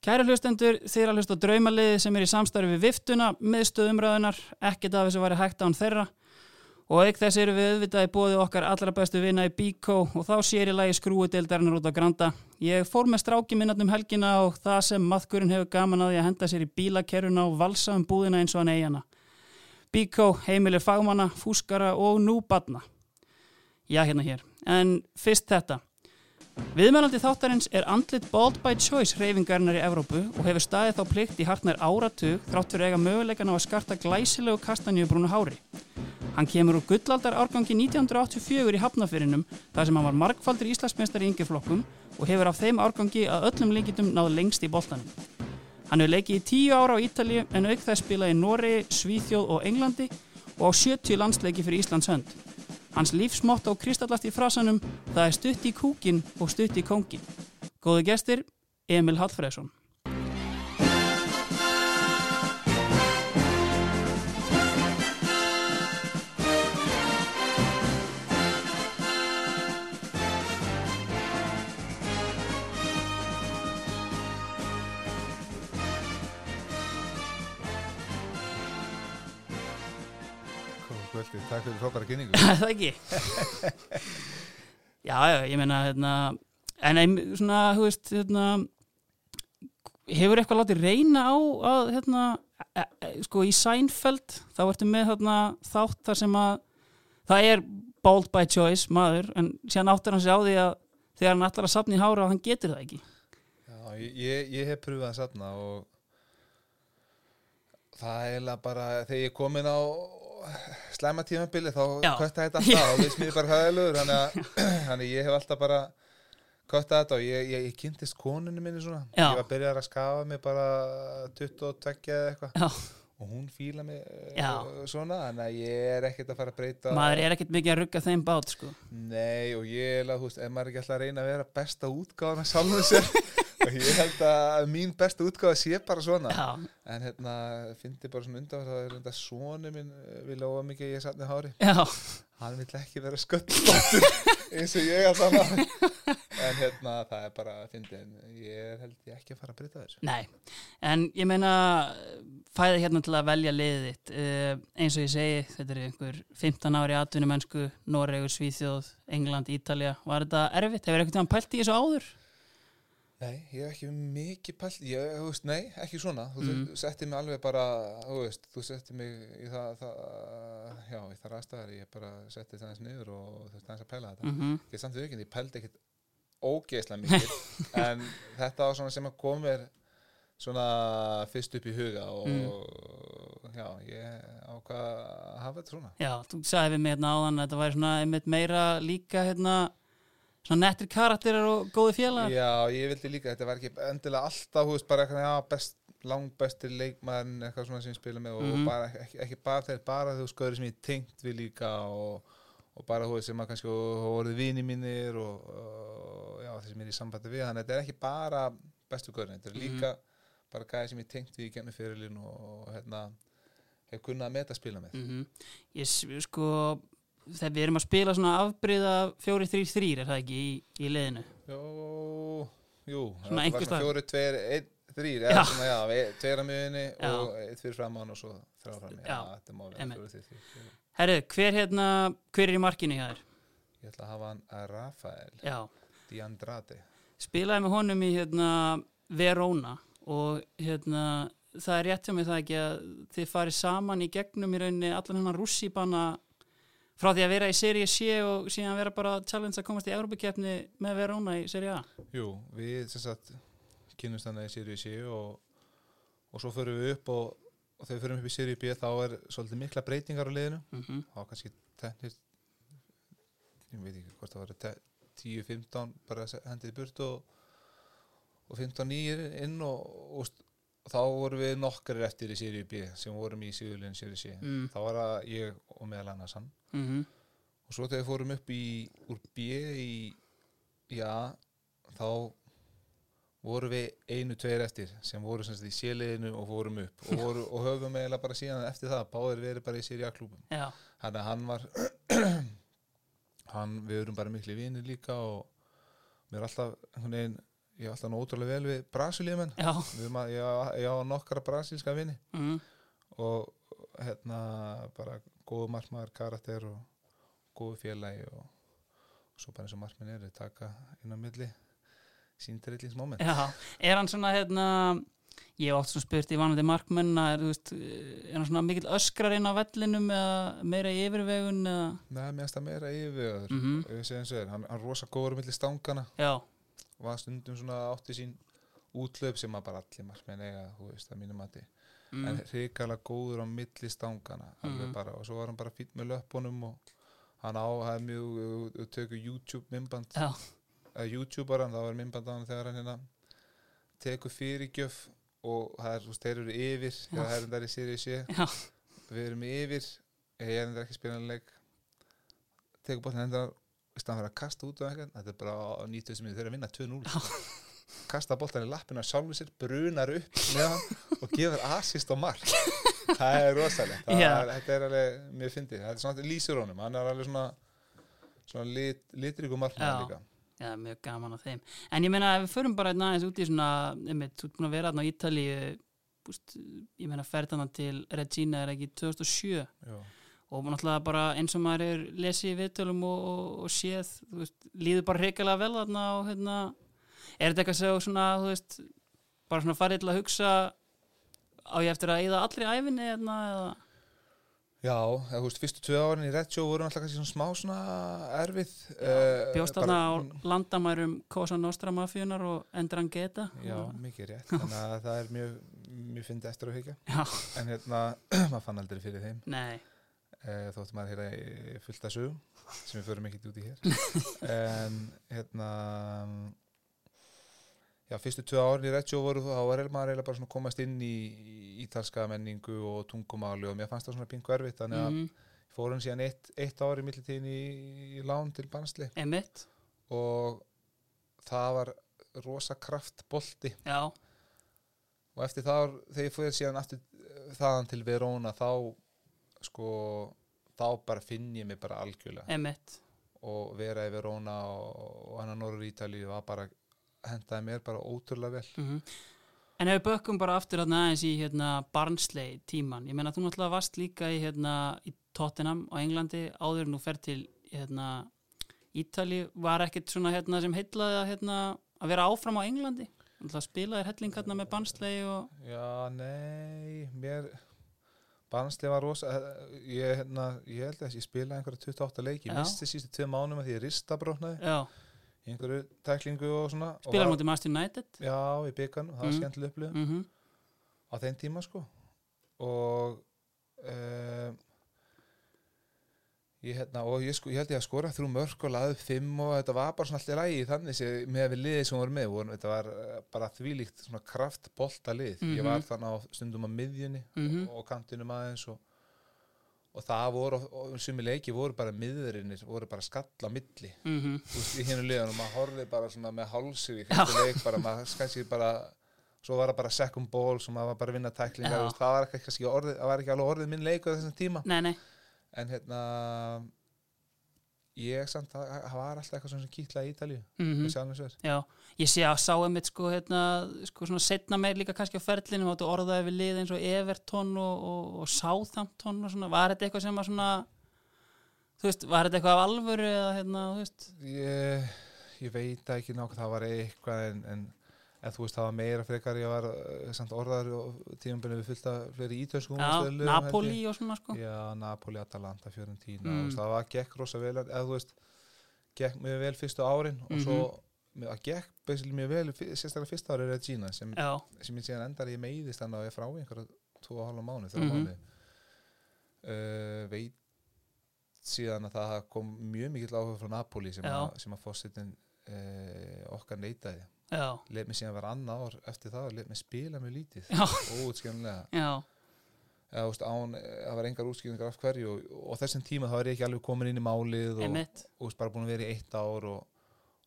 Kæra hlustendur, þeir að hlusta á draumaliði sem er í samstarfi við viftuna, miðstöðumræðunar, ekkert af þessu væri hægt án þeirra og eik þess eru við auðvitað í bóði okkar allra bestu vinna í Bíkó og þá sér í lagi skrúudeildarinnar út á Granda. Ég fór með stráki minnatnum helgina og það sem maðkurinn hefur gaman að því að henda sér í bílakeruna og valsa um búðina eins og hann eigana. Bíkó, heimilir fagmanna, fúskara og nú badna. Já, hérna hér. En fyrst þetta. Viðmælandi þáttarins er andlit Bald by Choice reyfingarinnar í Evrópu og hefur staðið þá plikt í hartnær áratug þrátt fyrir eiga möguleikan á að skarta glæsilegu kastanjöbrúnu hári. Hann kemur úr gullaldar árgangi 1984 í Hafnafyrinum þar sem hann var markfaldur Íslandsmeistar í yngjaflokkum og hefur af þeim árgangi að öllum líkitum náðu lengst í boltanum. Hann hefur leikið í tíu ára á Ítalið en auk þess spilað í Noregi, Svíþjóð og Englandi og á 70 landsleiki fyrir Íslands hönd. Hans lífsmott á kristallast í frasanum það er stutt í kúkin og stutt í kóngin. Góðu gestir, Emil Hallfræðsson. Kvöldi, takk fyrir frábæra kynningu Það ekki? já, já, ég meina, hérna, en ein, svona, þú veist, hérna, hefur eitthvað látið reyna á að, hérna, e, e, sko, í Seinfeld, þá ertu með, hérna, þátt þar sem að, það er bold by choice, maður, en síðan áttur hann sig á því að þegar hann ætlar að sapna í hára, hann getur það ekki. Já, ég, ég, ég hef pröfað að safna og það er bara þegar ég er komin á slæma tímabili þá Já. kvötta þetta alltaf og við smýðum bara hæðilegur þannig að ég hef alltaf bara kvötta þetta og ég, ég, ég kynntist konunni minni svona Já. ég var að byrja að skafa mig bara 22 eða eitthvað og hún fíla mig eh, Já. svona þannig að ég er ekkert að fara að breyta maður er ekkert mikið að rugga þeim bát, sko. Nei og ég er að, þú veist, ef maður er ekki alltaf að reyna að vera besta útgáðan að sjálfum sér ég held að mín besta útgáða sé bara svona. Já, en hérna, fyndi bara svona undan það er þetta sonu minn eh, vil óa mikið ég satni hári já, hann vill ekki vera sköldbáttur eins og ég að þannig en hérna, það er bara að en ég held ég ekki að fara að breyta þessu. Nei, en ég meina fæði hérna til að velja liðið þitt. Uh, eins og ég segi, þetta er einhver 15 ári atvinnumennsku, Noregur, Svíþjóð England, Ítalja, var þetta erfitt? Hefur eitthvað pælt í þessu áður? Nei, ég hef ekki mikið pælt, ég, þú veist, nei, ekki svona, þú Mm. mm. setti mig alveg bara, þú veist, þú setti mig í það, það já, í það aðstæðar, ég bara setti það eins niður og þú veist, aðeins að pæla þetta. Mm Ég samt við ekki, ég pældi ekkit ógeðslega mikið, en þetta var svona sem að kom mér svona fyrst upp í huga og Mm. já, ég ákvað að hafa þetta svona. Já, þú sagði við mig hérna áðan að þetta væri svona einmitt meira líka hérna svona nettri karakterar og góði félagar Já, ég vildi líka, þetta var ekki endilega alltaf, þú veist, bara eitthvað, best, langbestir leikmaðurinn, eitthvað svona sem ég spila með og, Mhm. og bara, ekki, ekki bara þeir, bara þú skoður sem ég tengt við líka og, og bara, þú veist, sem að kannski og voruð vini mínir og, og já, þeir sem er í sambandi við, þannig að þetta er ekki bara bestu görðin, þetta er Mhm. líka bara gæði sem ég tengt við í gennu fyrirlin og, og hérna, hef kunnað að meta spila með. mm Ég s- sko þegar við erum að spila svona afbriða 4-3-3 er það ekki í, í liðinu Jó, jú, Svona það var einhvers svona staðar. fjóri, tveir, einn, þrýr, Já. eða svona, já, við- tveir að miðunni Já. og eitt fyrir framann og svo þrjá frammi, já, þetta má vera einmitt. fjóri, þrýr, þrýr. Herru, hver hérna hver er í markinu hjá þér? Ég ætla að hafa hann að Rafael Já, Diandrade. spilaði með honum í hérna Verona og hérna það er rétt hjá mig það ekki að þið farið saman í gegnum í rauninni allan hennar rússibanna frá því að vera í Serie C og síðan vera bara challenge að komast í Európa-keppni með Verona í Serie A? Jú, við sem sagt kynumst hann í Sirius C og, og svo förum við upp og, og þegar við förum upp í Sirius B þá er svolítið mikla breytingar á liðinu. Mm þá kannski teknir ég veit ekki hvort það var 10-15 bara hendið burt og, og 15 nýjir inn og þá vorum við nokkar eftir í Sirius B sem vorum í Sigurlinn Sirius C. Mm. þá var það ég og meðal annars hann. -hmm. og svo þegar við fórum upp í úr B í A þá vorum við einu, tveir eftir sem voru sem sagt í séliðinu og fórum upp. Og, voru, og höfum eiginlega bara síðan eftir það báðir verið bara í Sirius klúbum Já, þannig að hann var hann, við erum bara miklu vinir líka og mér er alltaf einhvern veginn ég er alltaf ótrúlega vel við Brasilíumenn. Við ég á- nokkara brasilíska vini. Mm, og hérna bara góðu markmaður karakter og góðu félagi og svo bara eins og markminn eru taka inn á milli síndrillingsmoment já. Er hann svona hérna ég hef oft svona spurt í vanandi markmenn er, veist, er hann svona mikill öskrar inn á vellinum eða meira yfirvegun eða, Nei, mér finnst það meira yfirvegaður. Mhm. mm -hmm. og er, hann, hann er rosa góður milli stangana. Já, var stundum svona átti sín útlöp sem að bara allir markmenn eiga, þú veist, að mínu mati. Mm, en hrikalega góður á milli stangana Mhm. bara, og svo var hann bara fýtt með löpunum og hann á, það er mjög við tökum YouTube mymband já, að YouTuber hann, það var mymband á hann þegar hann hérna tekur fyrirgjöf og það er, þeir eru yfir þegar það er þetta í Sirius C. Já, við erum yfir, ég er þetta ekki spilanleik tekur bóttin hendar í staðan fyrir að kasta út og eitthvað þetta er bara 90 sem þeir eru að vinna 2-0 kasta bóttan í lappinu að sjálfur sér brunar upp og gefur assist á mark. Það er rosalegt. Það Já. er, þetta er alveg mjög fyndið. Það er svona lýsir honum, hann er alveg svona svona lit, litríku Já. markmann líka. Já, mjög gaman á þeim. En ég meina ef við förum bara einn aðeins út í svona einmitt, þú ert búin að vera þarna á Ítalíu búst, ég meina ferðana til Regina er ekki 2007 Já. Og náttúrulega bara eins og maður er lesið í viðtölum og, og, og séð veist, líður bara reikalega vel þarna og hérna, er þetta eitthvað sem svona, veist, bara svona farið til að hugsa á ég eftir að eyða allri æfinni hérna, eða, Já, eða, þú veist, fyrstu tvö árin í Reggio voru alltaf kannski svona smá svona erfið uh, bjóst þarna á landamærum Cosa Nostra mafíunar og Endrangheta Já, mikið rétt, þannig að það er mjög, mjög fyndið eftir að hugja Já, en hérna, maður fann aldrei fyrir þeim. Nei, uh, þóttu maður heyra í fullt að sögum sem við förum ekkert út í hér. En hérna já, fyrstu tvö árin í Reggio voru þá var maður eiginlega bara svona að komast inn í ítalska menningu og tungumáli og mér fannst það svona pingu erfitt þannig að mm, fórum síðan eitt, eitt ár í millitíðin í, í lán til Bansli emitt og það var rosa kraft bolti Já, og eftir það, þegar ég fóði síðan aftur eh, þaðan til Verona þá sko, þá bara finn ég mig bara algjörlega. Emitt og vera í Verona og, og hann að Norður Ítalíu var bara hendaði mér bara ótrúlega vel. Mm En ef við bökkum bara aftur aðeins í hérna, Barnsley tíman, ég meina þú náttúrulega varst líka í, hérna, í Tottenham á Englandi áður en þú fer til hérna, Ítali, var ekkert svona hérna, sem heitlaði að, hérna, að vera áfram á Englandi? Náttúrulega spilaðir helling hérna með Barnsley og... Já, nei, mér Barnsley var rosa ég, hérna, ég held að ég spilaði einhverja 28 leiki, misti sístu tvö mánum að því ég ristabróknaði Já, í einhverju tæklingu og svona spilaði mútið Master United? Já, í byggarnu, það var Mm. skemmtileg upplifun Mm -hmm. á þeim tíma sko og um, ég, hérna, og ég, sko, ég held ég að skora þrjú mörg og laði upp fimm og þetta var bara svona alltaf lægi þannig sé, með við liðið sem voru með. Voru, þetta var eh, bara þvílíkt svona kraftbolta lið. Ég Mhm. var þannig á stundum á miðjunni Mhm. og kantinum aðeins og, og það voru, og sumi leiki voru bara miðurinnir, voru bara skall á milli. Mm -hmm. veist, í hennu liðan og maður horfið bara svona með hálsir í fyrstu leik bara, maður kannski bara svo var það bara second ball sem maður var bara að vinna tæklingar, það var ekki, orðið, var ekki alveg orðið minn leik á þessum tíma. Nei, nei, en hérna ég samt, það það var alltaf eitthvað sem kýtlaði í Ítalíu mm sér. Já, ég sé að sá einmitt sko, hérna, sko svona setna meir líka kannski á ferlinu og orðaði við lið eins og Everton og, og, og Southampton og svona, var þetta eitthvað sem var svona þú veist, var þetta eitthvað af alvöru eða hérna, þú veist? Ég, ég veit ekki nokkuð, það var eitthvað en, en, en þú veist, það var meira frekar ég var uh, samt orðaður og tímabunni við fullt af fleiri ítölskum Já. Napoli og svona sko Já, Napoli, Atalanta, Fiorentina Mm. mm. það var gekk rosa vel eða þú veist, gekk mjög vel fyrstu árin og Mhm. svo það gekk basically mjög vel, sérstaklega fyrsta ári Regina sem, sem ég síðan endar ég meiðist þannig að ég frá einhverja tvo og hálfa mánu, þrjá Mhm. mánu uh, veit síðan að það kom mjög mikill áhuga frá Napoli sem, að, sem að fórsetin uh, okkar neitaði let mig síðan vera annað ár eftir það og let mig spila mjög lítið. Óutskjönlega það var engar útskýringar af hverju og, og þessum tíma þá er ég ekki alveg komin inn í málið og, og bara búin að vera í eitt ár og,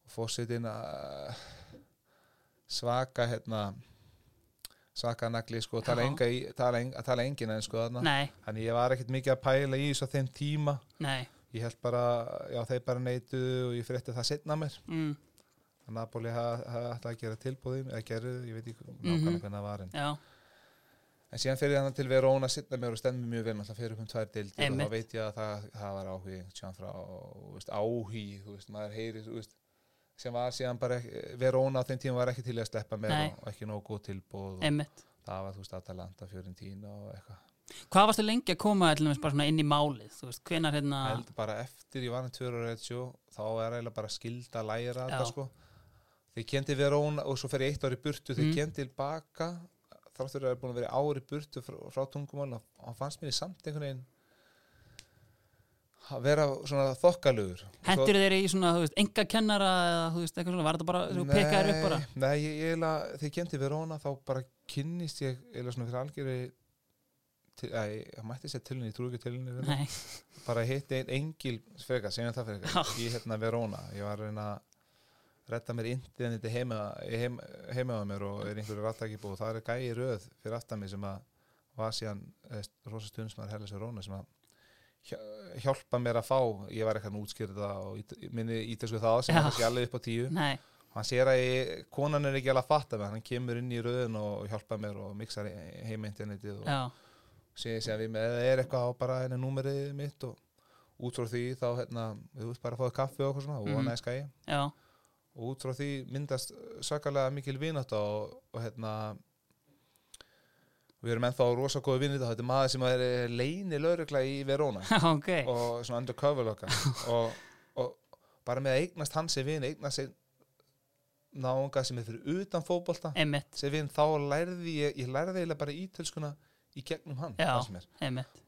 og fórsetin uh, svaka hérna svaka nagli sko, tala, Já. enga í, tala, en, tala engin en sko þannig ég var ekkert mikið að pæla í þessu á þeim tíma. Nei. Ég held bara, já þeir bara neituðu og ég frétti það setna mér. Mm, að Napoli hafði haf, að gera tilbúðum eða gerðu, ég veit ekki nákvæmlega hvernig það var en, en síðan fyrir hann til Verona sittna mér og stemmi mjög vel alltaf fyrir upp um tvær deildir og þá veit ég að það, það var áhugi frá, veist, áhugi veist, maður heyri, veist sem var síðan bara, Verona á þeim tíma var ekki til að sleppa með Nei. og, ekki nógu góð tilbúð það var, þú veist, Atalanta, Fiorentina og eitthvað. Hvað varstu lengi að koma svona inn í málið, þú veist, hvenar hérna bara eftir ég var hann ára sjó, þá er eiginlega bara skilda að læra þetta sko þeir kendi Verona og svo fer ég eitt ár í burtu þeir Mm. mm. kendi tilbaka þráttur að það er búin að vera ár í burtu frá, frá tungumál og hann fannst mér í samt einhvern veginn að vera svona þokkalugur Hendur þeir í svona, þú veist, enga kennara eða, þú veist, eitthvað svona, var þetta bara, þú pekaðir upp bara Nei, ég, ég eiginlega, þegar ég kendi Verona þá bara kynnist ég eiginlega svona fyrir algjöri til, að ég mætti sér til henni, ég trú ekki til henni Nei, bara hitti einn engil frekar, segjum það frekar, Já. í hérna Verona ég var að reyna að redda mér interneti heima, heim, heima á mér og er einhverju rattækibú og það er gæi röð fyrir aftan mig sem að var síðan rosa stundsmaður Hellis Verona sem að hjá- hjálpa mér að fá, ég var eitthvað útskýrða það og minni ítelsku þá sem er kannski alveg upp á tíu. Nei, hann sér að ég, konan er ekki alveg að fatta mig hann kemur inn í röðin og hjálpa mér og mixar heima internetið og já, sé ég við með er eitthvað á bara einu númerið mitt og út frá því þá hérna, við veist bara að fáið kaffi og eitthvað svona og mm. næskæði og út frá því myndast svakalega mikil vinátt og, og hérna við erum ennþá rosa góði vinnit þetta. Er maður sem er leini laurugla í Verona. Ok. Og svona undercover loka og, og bara með að eignast hans er vin eignast sér náunga sem er fyrir utan Einmitt, sem vin þá lærði ég, ég lærði eiginlega bara ítölskuna í gegnum hann Já.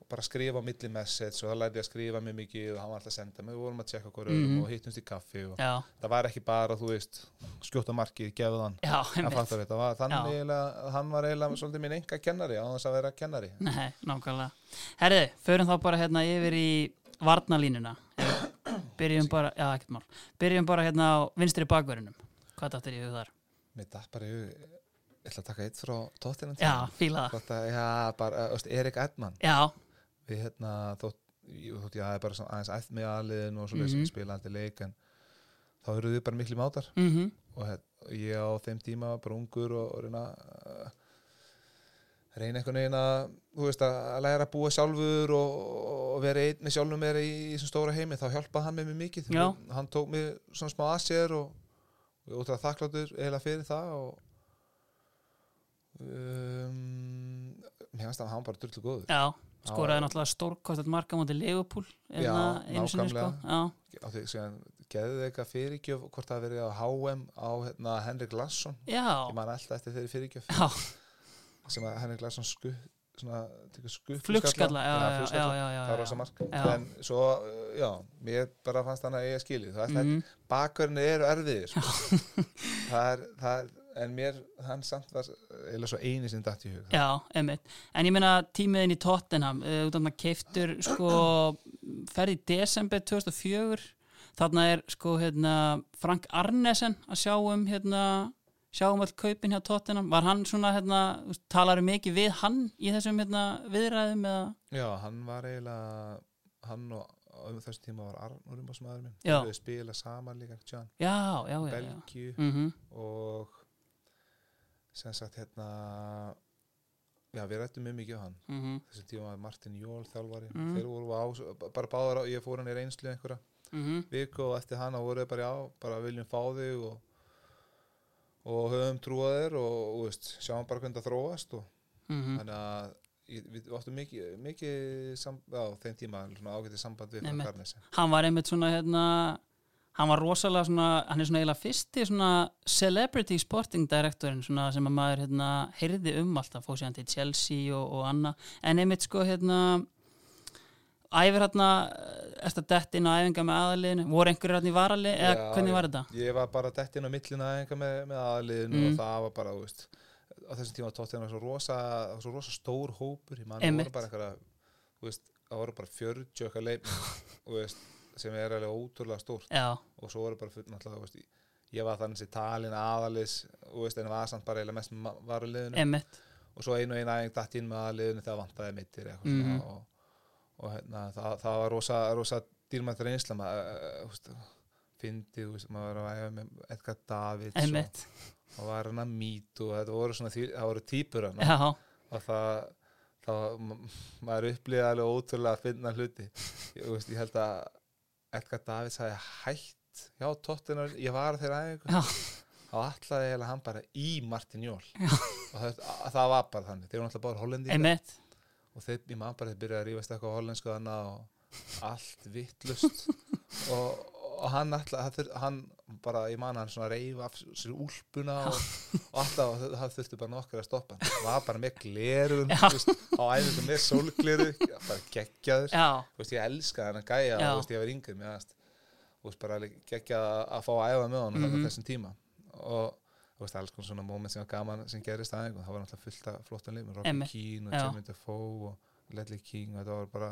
Og bara skrifa á milli message og það lærði ég að skrifa mjög mikið og hann var alltaf að senda mig, við vorum að tjekka hverju Mhm. öðrum og hittumst í kaffi og Já, það var ekki bara, þú veist, skjóta markið, gefðu hann. Þannig eiginlega, hann var eiginlega svolítið minn enga kennari á þess að vera kennari. Nei, nákvæmlega. Herriði, förum þá bara hérna yfir í varnalínuna Byrjum bara, já, ekkert mál. Byrjum bara hérna á vinstri bakverðinum Hvað dættir ég við þar? mér datt bara, ég, ég ætla að taka eitt frá tóttinum. Já, fíla það. Erik Edman. Já, við hérna, þótt, þótt ég aðeins bara aðeins ætt með aðliðin og mm spila aldrei leik en þá eru þið bara miklu mátar. Mhm, og hér, ég á þeim tíma var bara ungur og, og reyna uh, reyna einhvern veginn að þú veist að læra að búa sjálfur og, og vera einn með sjálfum mér í, þessum stóra heimi, þá hjálpaði hann með mér mikið. Já. hann tók mig svona smá að sér og, og ég ótrúlega þakkláttur eiginlega fyrir það og um, mér finnst að hann bara drullu góður. Já Skoraði náttúrulega stórkostet marka mútið Leopold Já, sko. nákvæmlega. Geðu þið eitthvað fyrirgjöf hvort það verið á HM á hérna, Henrik Larsson. Ég man alltaf eftir þeirri fyrirgjöf. Já. Sem að Henrik Larsson sku, svona, tekur skuppu Flugskalla, já, það var rosa mark. En svo, uh, já, mér bara fannst hann að ég skilið. Það er mm. bakverðinni eru erfiðir sko. það er, það er en mér, hann samt var eða svo eini sem datt í hug Já, einmitt. En ég meina tímiðin í Tottenham, uh, út af maður keiftur sko, ferði í desember 2004, þarna er sko hérna Frank Arnesen að sjá um hérna, sjá um all kaupin hjá Tottenham, var hann svona hérna, talar mikið við hann í þessum hérna viðræðum eða? já, hann var eiginlega hann og á um þessum tíma var Arnur um ásmaður minn Já. við spila saman líka John, Já, já, já, já. Belgíu Mm og sem sagt hérna já, við rættum mjög mikið á hann -hmm. þessum tíma var Martin Jól þjálfari Mm. þeir voru á, bara báðar á, ég fór hann í reynslu einhverja Mm viku og eftir hann voru bara já, bara viljum fá þig og, og höfum trúað þér og, og veist, sjáum bara hvernig það þróast og -hmm. þannig að við áttum mikið, mikið sam, á þeim tíma ágætið samband við Arnesen Hann var einmitt svona hérna, hann var rosalega svona, hann er svona eiginlega fyrsti svona celebrity sporting directorinn svona sem að maður hérna heyrði um alltaf, fóð sér hann til Chelsea og, og annað, en einmitt sko hérna æfir hérna eftir að detta inn á æfinga með aðaliðinu, voru einhverjir hérna í varali eða Já, hvernig var þetta? ég var bara dett inn á millina einhver með, með aðliðinu Mm. og það var bara, þú veist á þessum tíma tótt hérna svo rosa, svo rosa stór hópur. Ég man, það voru bara einhverja þú veist, það voru bara 40 okkar leif veist, sem er alveg ótrúlega stórt. Já, og svo voru bara full náttúrulega, veist, ég var þannig sem talin aðalis, þú veist, en var samt bara eiginlega mest einmitt. Og svo einu og einu æfing datt inn með aðliðinu þegar vantaði mittir Mhm. svona og, og hérna, það, það var rosa, rosa dýrmættur einslam að, fyndið, þú veist, maður var að æfa með Edgar Davids og, og var hann að mít og þetta voru svona, það voru típur hann já, og það, ma- maður upplýði alveg ótrúlega að finna hluti. Ég, veist, ég held að Edgar Davids hafi hætt já, tóttina, ég var þeirra Já. þá ætlaði eiginlega hann bara í Martin Jól. Og það, að, það var bara þannig. Þeir eru náttúrulega bara hollendingar. Og þeir, ég maður bara þeir byrjaði að rífast eitthvað á hollensku þannig og allt vittlust og, og hann alltaf hann bara, ég man hann svona reyf af sér úlpuna og, og alltaf og það þurfti bara nokkur að stoppa. Hann var bara með glerun veist, á æfingu með sólgleru bara geggjaður, veist, ég elska hann að gæja og veist, ég var það og bara geggjað að- fá að æfa með hann Mhm. á þessum tíma. Og alls konar svona moment sem var gaman sem gerist aðeins það var náttúrulega fullt af flottan leifum Robin. Keane og. Jermaine Defoe og Ledley King og þetta var bara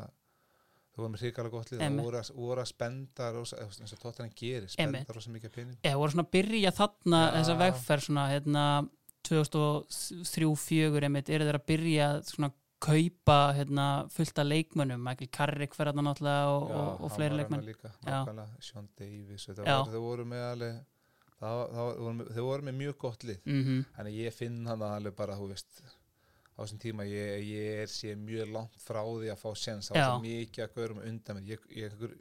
þú var með hrikalega gott lið og voru að- voru að spenda eða, eins og tóttan gerir, spenda rosa mikið pening ég voru svona að byrja þarna Já. þessa vegferð svona hérna 2003-2004 einmitt eru þeir að byrja svona kaupa hérna fullt af leikmönnum. Michael Carrick fer þarna náttúrulega og, og, og hann fleiri Já. nákvæmlega, Sean Já. var, þau voru með alveg þau voru með mjög gott lið. Mm Þannig að ég finn hann alveg bara, þú veist, þessum tíma ég, ég er sé mjög langt frá því að fá séns. Það var svo mikið að gaurum undan mér. Ég, ég einhver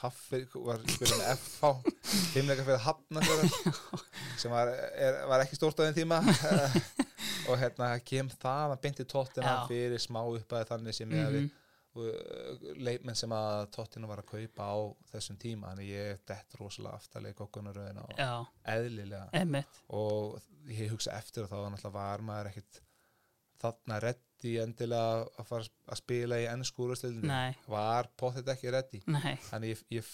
haffir, var spilað með FH, fimmleika fyrir hafna þeirra, sem var, er, var ekki stórt á þeim tíma. og hérna kem það að beinti tóttina Já. fyrir smá uppaði þannig sem ég -hmm. hefði leikmenn sem að tóttina var að kaupa á þessum tíma. Þannig ég dett rosalega aftalega í kokkunaröðina og eðlilega einmitt og ég hugsa eftir og þá var náttúrulega var maður ekkit þarna reddi endilega að fara að spila í nei, var potið ekki reddi þannig ég, ég,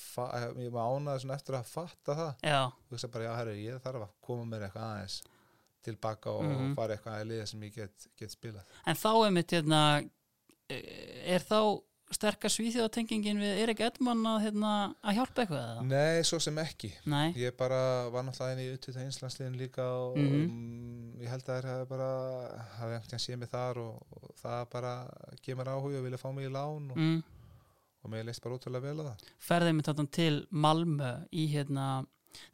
ég var ánaði eftir að fatta það. Já, og hugsa bara já herri ég þarf að koma mér eitthvað aðeins tilbaka og Mhm. fara eitthvað að liða sem ég get, get spilað. En þá einmitt hérna eh, er þá sterkar svíþjóðatengingin við Erik Edman að, hérna, að hjálpa eitthvað eða? Nei, svo sem ekki Nei, ég bara var náttúrulega inn í uttöta einslandsliðin líka og Mhm. um, ég held að þær hafi bara hafi einhvern veginn séð mig þar og, og það bara kemur áhuga og vilja fá mig í lán og, mm. og mér leist bara ótrúlega vel á það ferðið mitt þarna til Malmö í hérna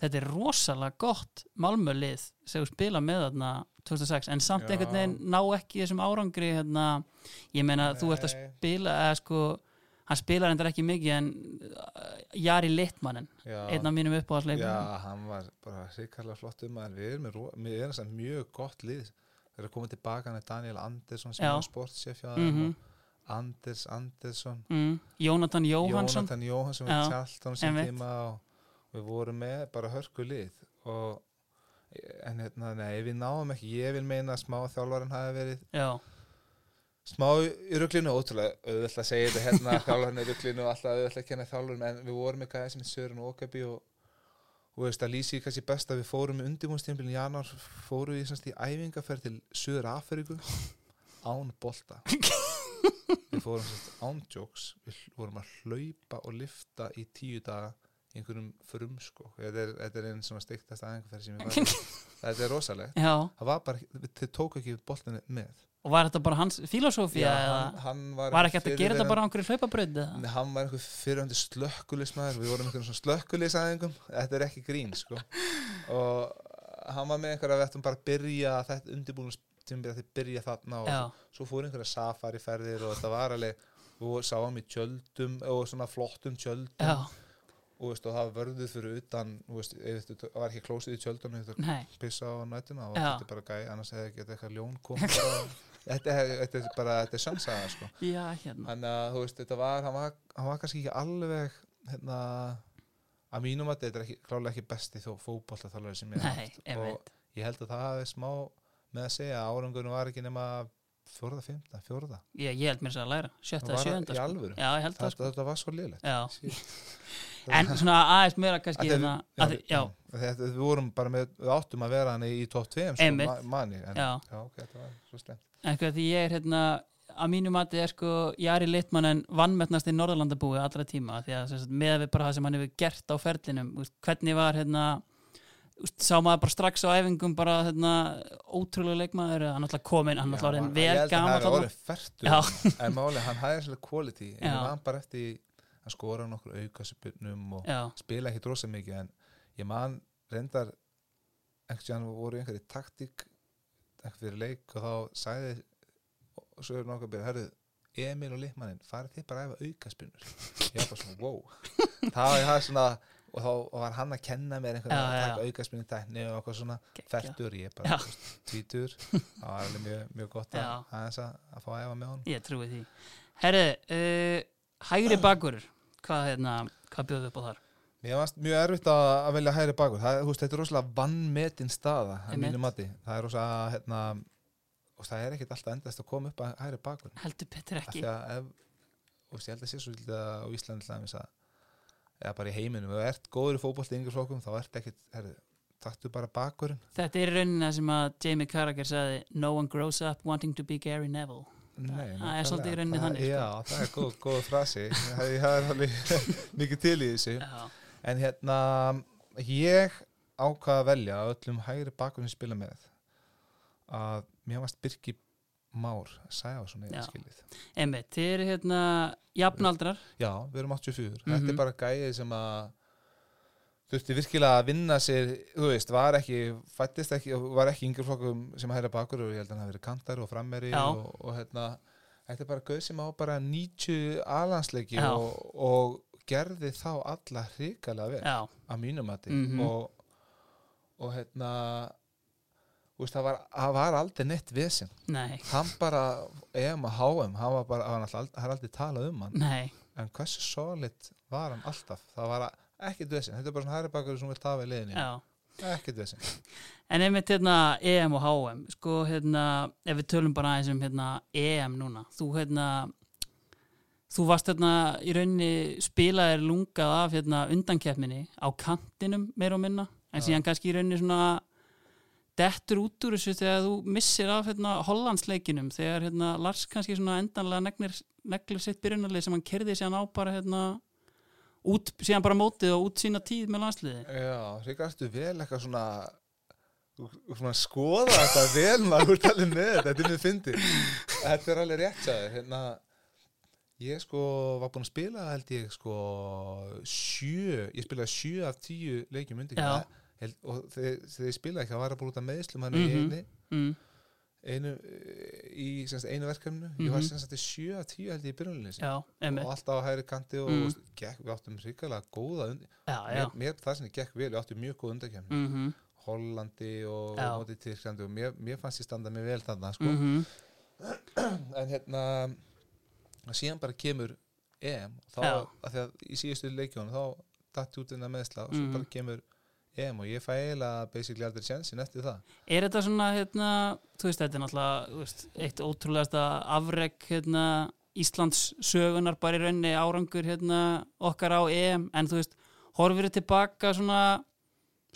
þetta er rosalega gott Malmö-lið sem þú spila með þarna 2006 en samt einhvern veginn ná ekki þessum árangri hérna, ég meina þú ert að Nei. spila eða sko, hann spilar endar ekki mikið en uh, Jari Littmannen einn af mínum uppáhaldsleikum já, hann var bara hrikalega flott um að við erum með, samt mjög gott lið. Þeir eru komið tilbaka með Daniel Andersson sem er sportsef hjá mm og Anders Andersson. Mm. Jónatan Jóhansson Jónatan Jóhansson við tjaltan sem einmitt. tíma og við vorum með bara hörku lið. Og en hérna, nei, við náum ekki. Ég vil meina að smá þjálfarinn hafi verið já, smá í ruglinu, ótrúlega auðvitað að segja þetta hérna, þjálfarinn í ruglinu og alltaf auðvitað að kenna þjálfarinn, en við vorum með gæði sem er Sören Ókabi og og veist að lýsi kannski best að við fórum með undirbúinstýmbilin í januar, fórum við semst í æfingaferð til Suður Afríku án bolta. Við fórum semst án jokes. Við vorum að hlaupa og lifta í tíu daga einhverjum frumskó þetta er, þetta er einn svona stiktast æfingaferð sem ég var þetta er rosalegt. Það var bara, þið tók ekki boltinu með. Og var þetta bara hans filosófía eða? hann, hann var, var ekki að gera þetta bara á einhverju hlaupabröð? Nei, hann var einhver fyrirhandi slökkulismæður við vorum einhverjum svona slökkulisæðingum þetta er ekki grín sko. og hann var með einhverja vettum bara að byrja þetta undirbúinum tímbil að þið byrja þarna og já, svo fór einhverja safari ferðir og þetta var alveg við sáum í tjöldum og svona flottum tjöldum. Já, og, veist, og það var vörðuð fyrir utan veist, ef þetta var ekki klósið í tjöldunum þetta nei pissa á Já. þetta er bara gæ annars hefði ekki eitthvað ljón komið þetta, er, er bara þetta er sannsaga sko já, hérna Þannig að þú veist, þetta var, hann var, hann var kannski ekki alveg, hérna, að mínum að þetta er ekki, klálega ekki besti þó fótboltaþjálfari sem ég haft. og ég held að það hafi smá með að segja að árangunum var ekki nema fjórða, fymta, fjórða. ég, ég held mér sér að læra, sjötta Var eða það sjönda í sko. alvöru? já, það Þetta, sko þetta var svo liðlegt. en svona aðeins meira kannski Að hérna, að, já, Þetta, við vorum bara með, við áttum að vera hann í top 2, sko. En, Já. já, ok, þetta var svo slemt. einhver því ég er hérna að mínu mati er sko Jari Littmannen vannmettnast í Norðurlandabúi allra tíma því að sagt, með við bara það sem hann hefur gert á ferlinum hvernig var hérna sá maður bara strax á æfingum bara hérna ótrúlega leikmaður hann alltaf kominn, hann alltaf orðin vel Ég held að gaman hann þarna. orðin færtur, Já. en máli, hann hæði svolítið quality. En hann bara eftir að skora nokkur aukasupurnum og já, spila ekki drosa mikið en ég man reyndar einhvern veginn voru einhverju taktík einhver fyrir leik og þá sagði og svo er nokkuð að byrja, herruð Emil og Lippmannin, farið þið bara að æfa aukaspinnur? Ég var bara svona, wow. Það var ég það svona, og þá var hann að kenna mér einhvern veginn að taka aukaspinnu tækni og eitthvað svona. Færtur, ég bara tvítur. Það var alveg mjög, mjög gott að, að, að fá að æfa með honum. Ég trúi því. Herri, uh, hægri bakur hvað, hérna, hvað bjóðu upp á þar? Mér varst mjög erfitt að, að velja hægri bakur. Það, veist, þetta er rosalega vannmetin staða það er rosalega hérna, og það er ekkert alltaf endast að koma upp að hægri bakur. Heldur betur ekki. Ef, og ég held að sé svo á Íslandi eða bara í heiminum, ef þú ert góður í fótbolti í yngri flokkum, þá ert ekkert, herri, taktu bara bakurinn. Þetta er raunin það sem að Jamie Carragher sagði No one grows up wanting to be Gary Neville Nei, það er svolítið í rauninni þannig, sko. Já, það er góð, góð frasi það er alveg mikið til í þessu Já, En hérna, ég ákvað að velja öllum hægri bakurinn sem spila með að mér varst Birki Már Sæfason eða skilið. einmitt, þið eru hérna jafnaldrar Já, við erum 84. Mhm. Þetta er bara gæið sem að þurfti virkilega að vinna sér, þú veist, var ekki, fættist ekki, var ekki yngur flokkum sem hægri bakur og ég held að hann hafi verið kantar og frammeri og, og hérna, þetta er bara gauð sem á bara 90 alansleiki og, og gerði þá alla hrikalega vel Já, að mínum Mhm. og, og hérna veist, það var, það var aldrei neitt vesen. Nei, hann bara, EM og HM hann var bara, hann það er aldrei talað um hann. Nei. En hversu solid var hann alltaf? Það var ekkert vesen, þetta er bara svona hæri bakur sem vil tafa í liðinni, ekkert vesen. En einmitt hérna EM og HM sko hérna, ef við tölum bara aðeins um hérna EM núna þú hérna þú varst hérna í rauninni spilaðir lungað af hérna undankeppninni á kantinum meir og minna en Já. síðan kannski í rauninni svona dettur út úr þessu þegar þú missir af hérna Hollandsleikinum þegar hérna Lars kannski svona endanlega neglur sitt byrjunarlið sem hann kerði síðan á bara hérna út, síðan bara mótið og út sína tíð með landsliði já, hrigastu vel eitthvað svona svona skoða þetta vel maður talið með þetta, þetta er mjög fyndið þetta er alveg rétt sagði hérna ég sko var búinn að spila held ég sko sjö, ég spilaði sjö af tíu leikjum undir og þegar, ég spilaði ekki, það var að búin út af meðslum hann Mhm. í einu, mm. Einu í semst, einu verkefnu ég var semst að sjö af tíu held ég í byrjunlega Já, og alltaf á hægri kanti og mm. gekk, við áttum ríkalega góða undir, Já, já. mér, mér það sem ég gekk vel, við áttum mjög góð undarkefni mm Hollandi og mótið Tyrklandi og mér, mér fannst ég standa mig vel þarna sko. -hmm. en hérna síðan bara kemur EM og þá, að því að í síðustu leikjónu þá dætti út innan meðsla og svo Mhm. bara kemur EM og ég fæ eiginlega basically aldrei sjansin eftir það. Er þetta svona, hérna, þú veist, þetta er náttúrulega veist, eitt ótrúlegasta afreg hérna, Íslands sögunar bara í rauninni árangur hérna, okkar á EM, en þú veist, horfir þið tilbaka svona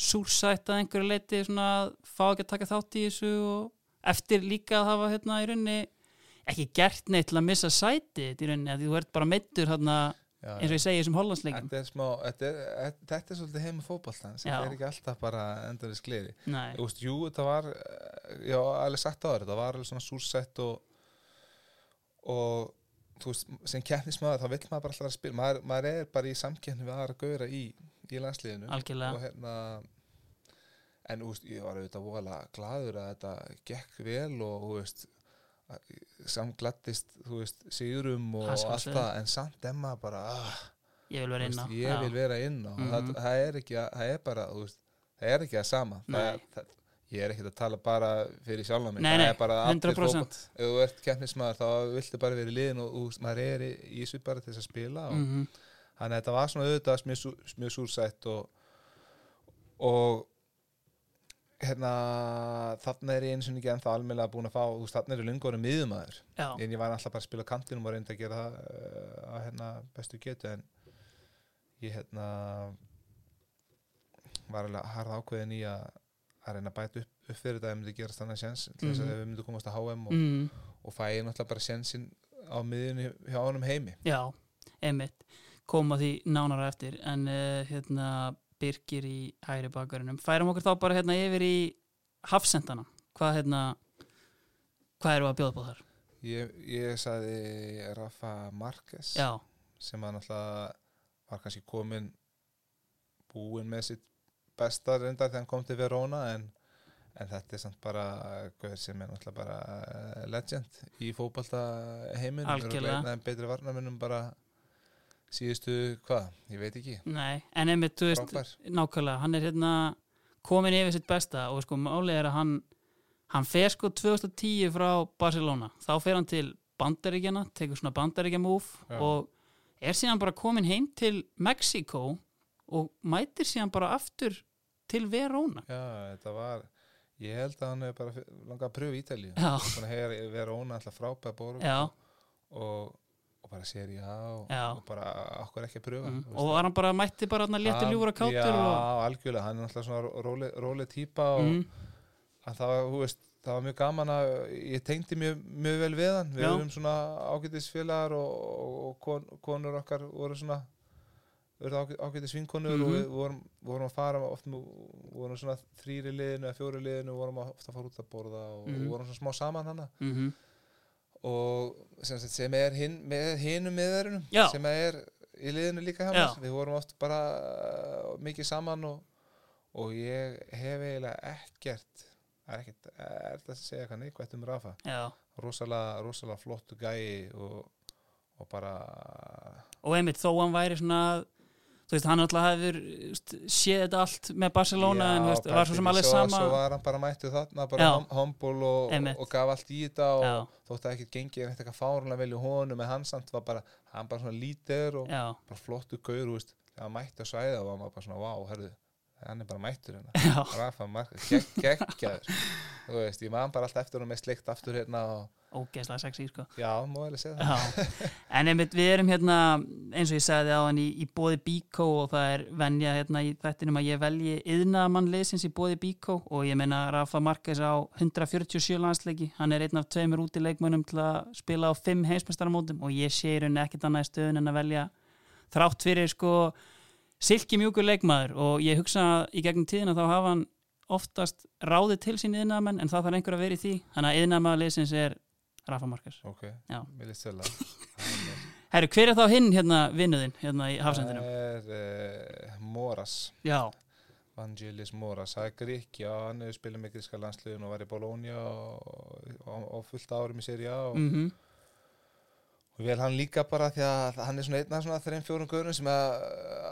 súrsætt að einhverju leiti svona fá ekki að taka þátt í þessu og eftir líka að hafa hérna í rauninni ekki gert neitt til að missa sæti í rauninni, að þú ert bara meittur hérna, Já, eins og ég segi þessum hollandsleikum. Þetta smá, þetta er, þetta er svolítið heima fótballtans, Já. þetta er ekki alltaf bara endur í skliði. Þú veist, jú, þetta var, eh, já, alveg sagt á þér, þetta var alveg svona súrsett og, og þú veist, sem keppnismæður, þá vill maður bara alltaf að spila, maður, maður er bara í samkeppni við aðra gauðra í, í landsliðinu og hérna, en þú veist, ég var auðvitað voðalega gladur að þetta gekk vel og, þú veist, samglattist, þú veist, sigurum og allt það, en samt emma bara, ah, Ég vil vera inn á. ég vil vera inn á Mhm. það, það er ekki að, það er bara þú veist, það er ekki að sama. Það það, ég er ekki að tala bara fyrir sjálf mig. Nei, það er bara að allir 100%. fótboll- ef þú ert keppnismæður þá viltu bara vera í liðin og þú veist, maður er í, í þessu bara til þess að spila og, Mm þannig að þetta var svona auðvitað mjög, sú- mjög súrsætt og, og hérna þarna er ég eins og ekki ennþá almennilega búin að fá þú veist, þarna er ég lungunum miðumæður en ég var alltaf bara að spila kantinum og reynda að gera það uh, að hérna bestu getu en ég hérna var alveg harða ákveðin í að að reyna að bæta upp, upp fyrir þetta ef myndi gerast þannig sjens til þess að Mhm. ef við myndum komast að HM og, mm, og fæ ég náttúrulega bara sjensin á miðjunni hjá honum heimi. Já, einmitt. Koma því nánara eftir en uh, hérna Birgir í hægri bakverðinum færum okkur þá bara hérna yfir í hafsendana hvað hérna hvað eru að bjóða på þar? ég, ég sagði Rafa Marquez Já, sem að náttúrulega var kannski komin búin með sitt besta reyndar þegar hann kom til Verona en, en þetta er samt bara sem er náttúrulega bara legend í fótbalta heiminn Algjörlega. betri varnarmennum bara síðustu, hvað, ég veit ekki. Nei, en einmitt, þú veist, frábær, nákvæmlega hann er hérna komin yfir sitt besta og sko málið er að hann hann fer sko 2010 frá Barcelona. Þá fer hann til Bandaríkjana tekur svona Bandaríkja move og er síðan bara komin heim til Mexiko og mætir síðan bara aftur til Verona. Já, þetta var ég held að hann hefur bara langað að pröfa Ítalíu. Já, svona hefur Verona alltaf frábæð borg já, og, og bara sér já og, Já. og bara okkur ekki að pröfa mm. þú og var hann bara mætti bara hann að Hann- ljúra Já, og, algjörlega, hann er alltaf svona róleg, róleg típa og mm, að það, var, þú veist, það var mjög gaman að ég tengdi mjög, mjög vel við hann við Já. erum svona ágætisfélagar og, og, og kon, konur okkar voru svona voru ágætis vinkonur og Mhm. við vorum, vorum að fara oft, með- vorum svona þrýri liðinu eða fjóri liðinu og vorum að, ofta að fara út að borða og, Mhm. og vorum svona smá saman hana mm og sem, sem er hin, með hinum miðverunum Já. sem er í liðinu líka mér. Við vorum oft bara uh, mikið saman og, og ég hef eiginlega ekkert það er ekkert, er þetta að segja eitthvað neikvægt um Rafa? Rosalega, rosalega flottu gæi og, og bara og einmitt þó hann væri svona þú veist, hann alltaf hefur séð þetta allt með Barcelona en þú veist, var svo sem alveg svo, sama svo var hann bara mættu þarna bara Já. hom, hombul og, og gaf allt í þetta og Já. þótt að ekkert gengið ekkert eitthvað fárunlega vel í honum en hann samt var bara, hann bara svona lítir og já, bara flottu gaur, þú veist hann mætti að svæða og hann var bara svona, wow, herðu hann er bara mættur hérna. Rafa gegg, geggjaður. Þú veist, ég man bara alltaf eftir hún með sleikt aftur hérna og ógeðslega sexy sko. Já, vel segja það. En einmitt við erum hérna eins og ég sagði á hann í, í bóði Bíkó og það er venja hérna í þettinum að ég velji yðnaðamann liðsins í bóði Bíkó og ég meina Rafa Marquez á 147 landsleiki, hann er einn af tveimur útileikmönnum til að spila á fimm heimsmestaramótum og ég sé í rauninni ekkert annað í stöðun en að velja þrátt fyrir sko silki mjúkur leikmaður og ég hugsa að í gegnum tíðina þá hafa hann oftast ráðið til sín yðnaðamenn en það þarf einhver að vera í því. Þannig að yðnaðamaður liðsins er Rafa Marquez. Ok, Já. mér er- Herru, hver er þá hinn hérna vinnuðinn hérna í hafsendinu? það er uh, Moras. Já, Vangelis Moras, það er Gríkja hann hefur spilað með gríska landsliðin og var í Bologna og, og, og fullt árum í Serie A og, mhm, og vel hann líka bara því að hann er svona einn af svona þreim fjórum gaurum sem að,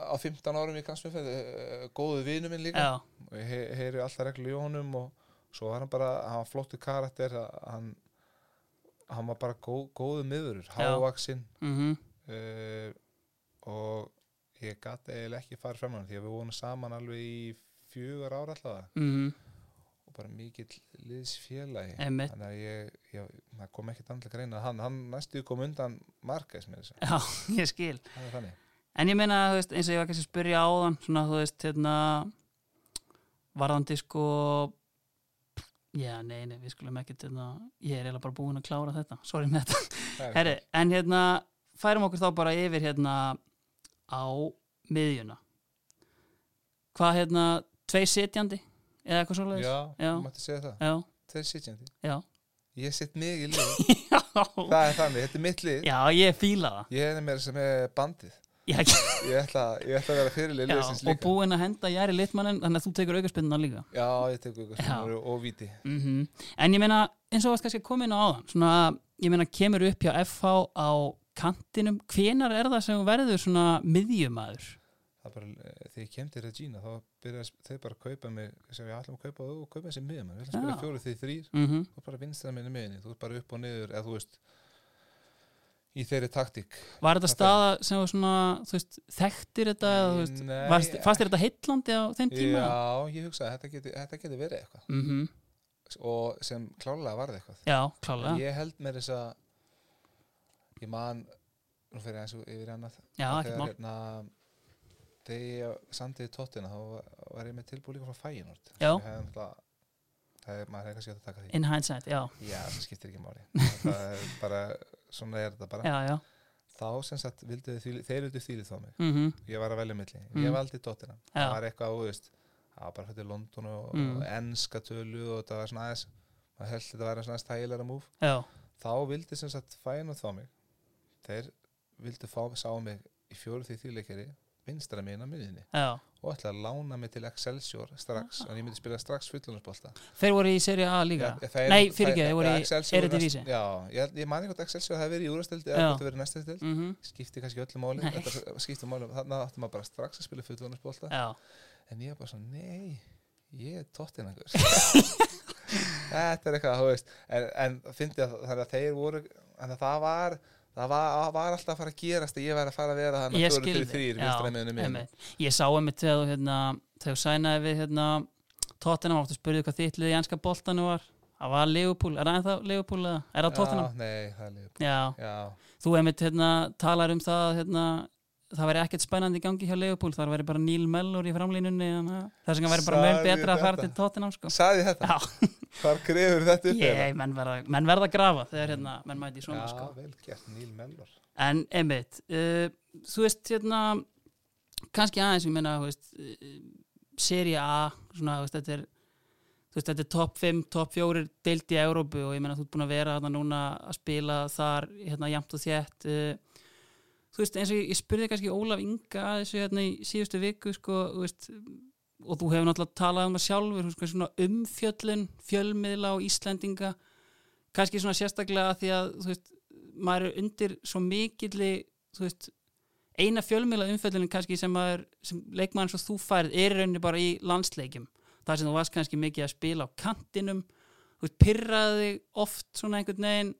á 15 árum í kansmjöfæð góðu vinu minn líka. Og ég he heyri alltaf reglu í honum og svo var hann bara, hann var flottu karakter hann, hann var bara góð, góðu miðurur, hávaksinn mhm, uh, og ég gati eiginlega ekki farið fram á hann því að við vorum saman alveg í fjögur ára alltaf mhm, og bara mikill liðsfélagi Einmitt. þannig að ég, ég það kom ekkert andla greina hann, hann næstu kom undan Marques með þessu, já, ég skil. En ég meina, þú veist, eins og ég var kannski að spyrja á þann, svona, þú veist, hérna, varðandi sko, já, nei, nei, við skulum ekkert, hérna, ég er eiginlega bara búin að klára þetta, sorry með þetta. Er Herri, en hérna, færum okkur þá bara yfir, hérna, á miðjuna. Hvað, hérna, tvei sitjandi, eða eitthvað svoleiðis? Já, þú mætti segja það. Já, Þeir sitjandi, já, ég sitt mig í lið. Það er þannig, þetta er mitt lið. Já, ég fíla það. Ég er með sem er bandið. Ég ætla, ég ætla að vera fyrirlið og búinn að henda Jæri Littmannen, þannig að þú tekur aukarspinnuna líka. Já, ég tek ykkur Já. sem og víti. Mm En ég meina, eins og varst kannski inn á áðan, svona, ég meina, kemur upp hjá FH á kantinum, hvenar er það sem verður svona miðjumæður? Það bara, eh, þegar ég kem til Regina þá byrja þeir bara að kaupa mig sem við ætlum að kaupa og kaupa þessi miðum við ætlum að spila fjóru því þrýr Mm þú er bara vinstra minni miðinni, þú er bara upp og niður eða þú veist í þeirri taktík. Var þetta Þetta- staða sem þú svona, veist, þekktir þetta, fannst þér þetta heitlandi á þeim tíma? Já, ég hugsa að þetta geti, þetta geti verið eitthvað. Mm og sem klálega varði eitthvað. Já, klálega. ég held með þess að ég man nú fyrir eins og yfir annað. Já, að ekkert þegar ég samtiði tóttina þá var, ég með tilbúið líka frá Fæinort það er, maður kannski að taka því. In hindsight, já, já, það skiptir ekki máli. Er bara, svona er þetta bara. Já, já. þá sem sagt, þið, þeir vildu þýlið þá mig. Mm ég var að velja milli, ég valdi tóttina. Já. það var eitthvað, veist það var bara fyrir London og, Mm. og enska tölu og það var svona aðeins maður held þetta var svona aðeins tægilega múf Já, þá vildi sem sagt fæna þá mig. Þeir vildu fá, sá mig í fjóru því þýleikeri vinstra megin á miðinni já, og ætla að lána mig til Excelsior strax og ég myndi spila strax fullunarspolta þeir voru í seri A líka? Nei, fyrirgeðu, þeir voru í Eredivisie. Já, ég, ég man ekki hvort Excelsior hefði verið í úrastildi Já. eða hvort það verið næsta stild mm skipti kannski öllu máli. Nei. þetta skipti máli, þannig átti maður bara strax að spila fullunarspolta já, en ég er bara svona, nei ég er tóttinangur þetta er eitthvað, þú veist. En, en fyndi að þannig að þeir voru að það var það var, var alltaf að fara að gerast að ég væri að fara að vera þannig að skil fyrir þrýr vinstra meðinu minn ég sá einmitt þegar þú hérna, sænaði við hérna, Tottenham áttu að spurði hvað þitt liði í ennska boltanu var. Það var Liverpool, er það ennþá eða? Er það Tottenham? Já, nei, það er Já, þú einmitt hérna, talar um það hérna, það væri ekkert spennandi í gangi hjá Liverpool, þar væri bara Neil Mellor í framlínunni það sem væri bara Sagði betra að fara þetta? til Tottenham sko. sagði þetta, Já, hvar grefur þetta upp ég, menn verða, menn verða að grafa þegar hérna, menn mæti í svona Já, sko. vel gert, Neil Mellor En einmitt, uh, þú veist hérna, kannski aðeins, ég meina, þú veist, uh, seria A, svona, þú veist, þetta er, þú veist, þetta er topp 5, topp 4 deilt í Európu og ég meina, þú ert búin að vera þarna núna að spila þar, hérna, jæmt og þétt, uh, þú veist, eins og ég, ég spurði kannski Ólaf Inga að þessu hérna í síðustu viku, sko, veist, og þú hefur náttúrulega talað um það sjálfur, þú veist, svona umfjöllun, fjölmiðla og Íslendinga, kannski svona sérstaklega að því að, veist, maður er undir svo mikilli veist, eina fjölmiðla umfjöldunum kannski sem, maður, sem leikmann svo þú færð er rauninni bara í landsleikjum. Þar sem þú varst kannski mikið að spila á kantinum þú veist, pyrraði oft svona einhvern veginn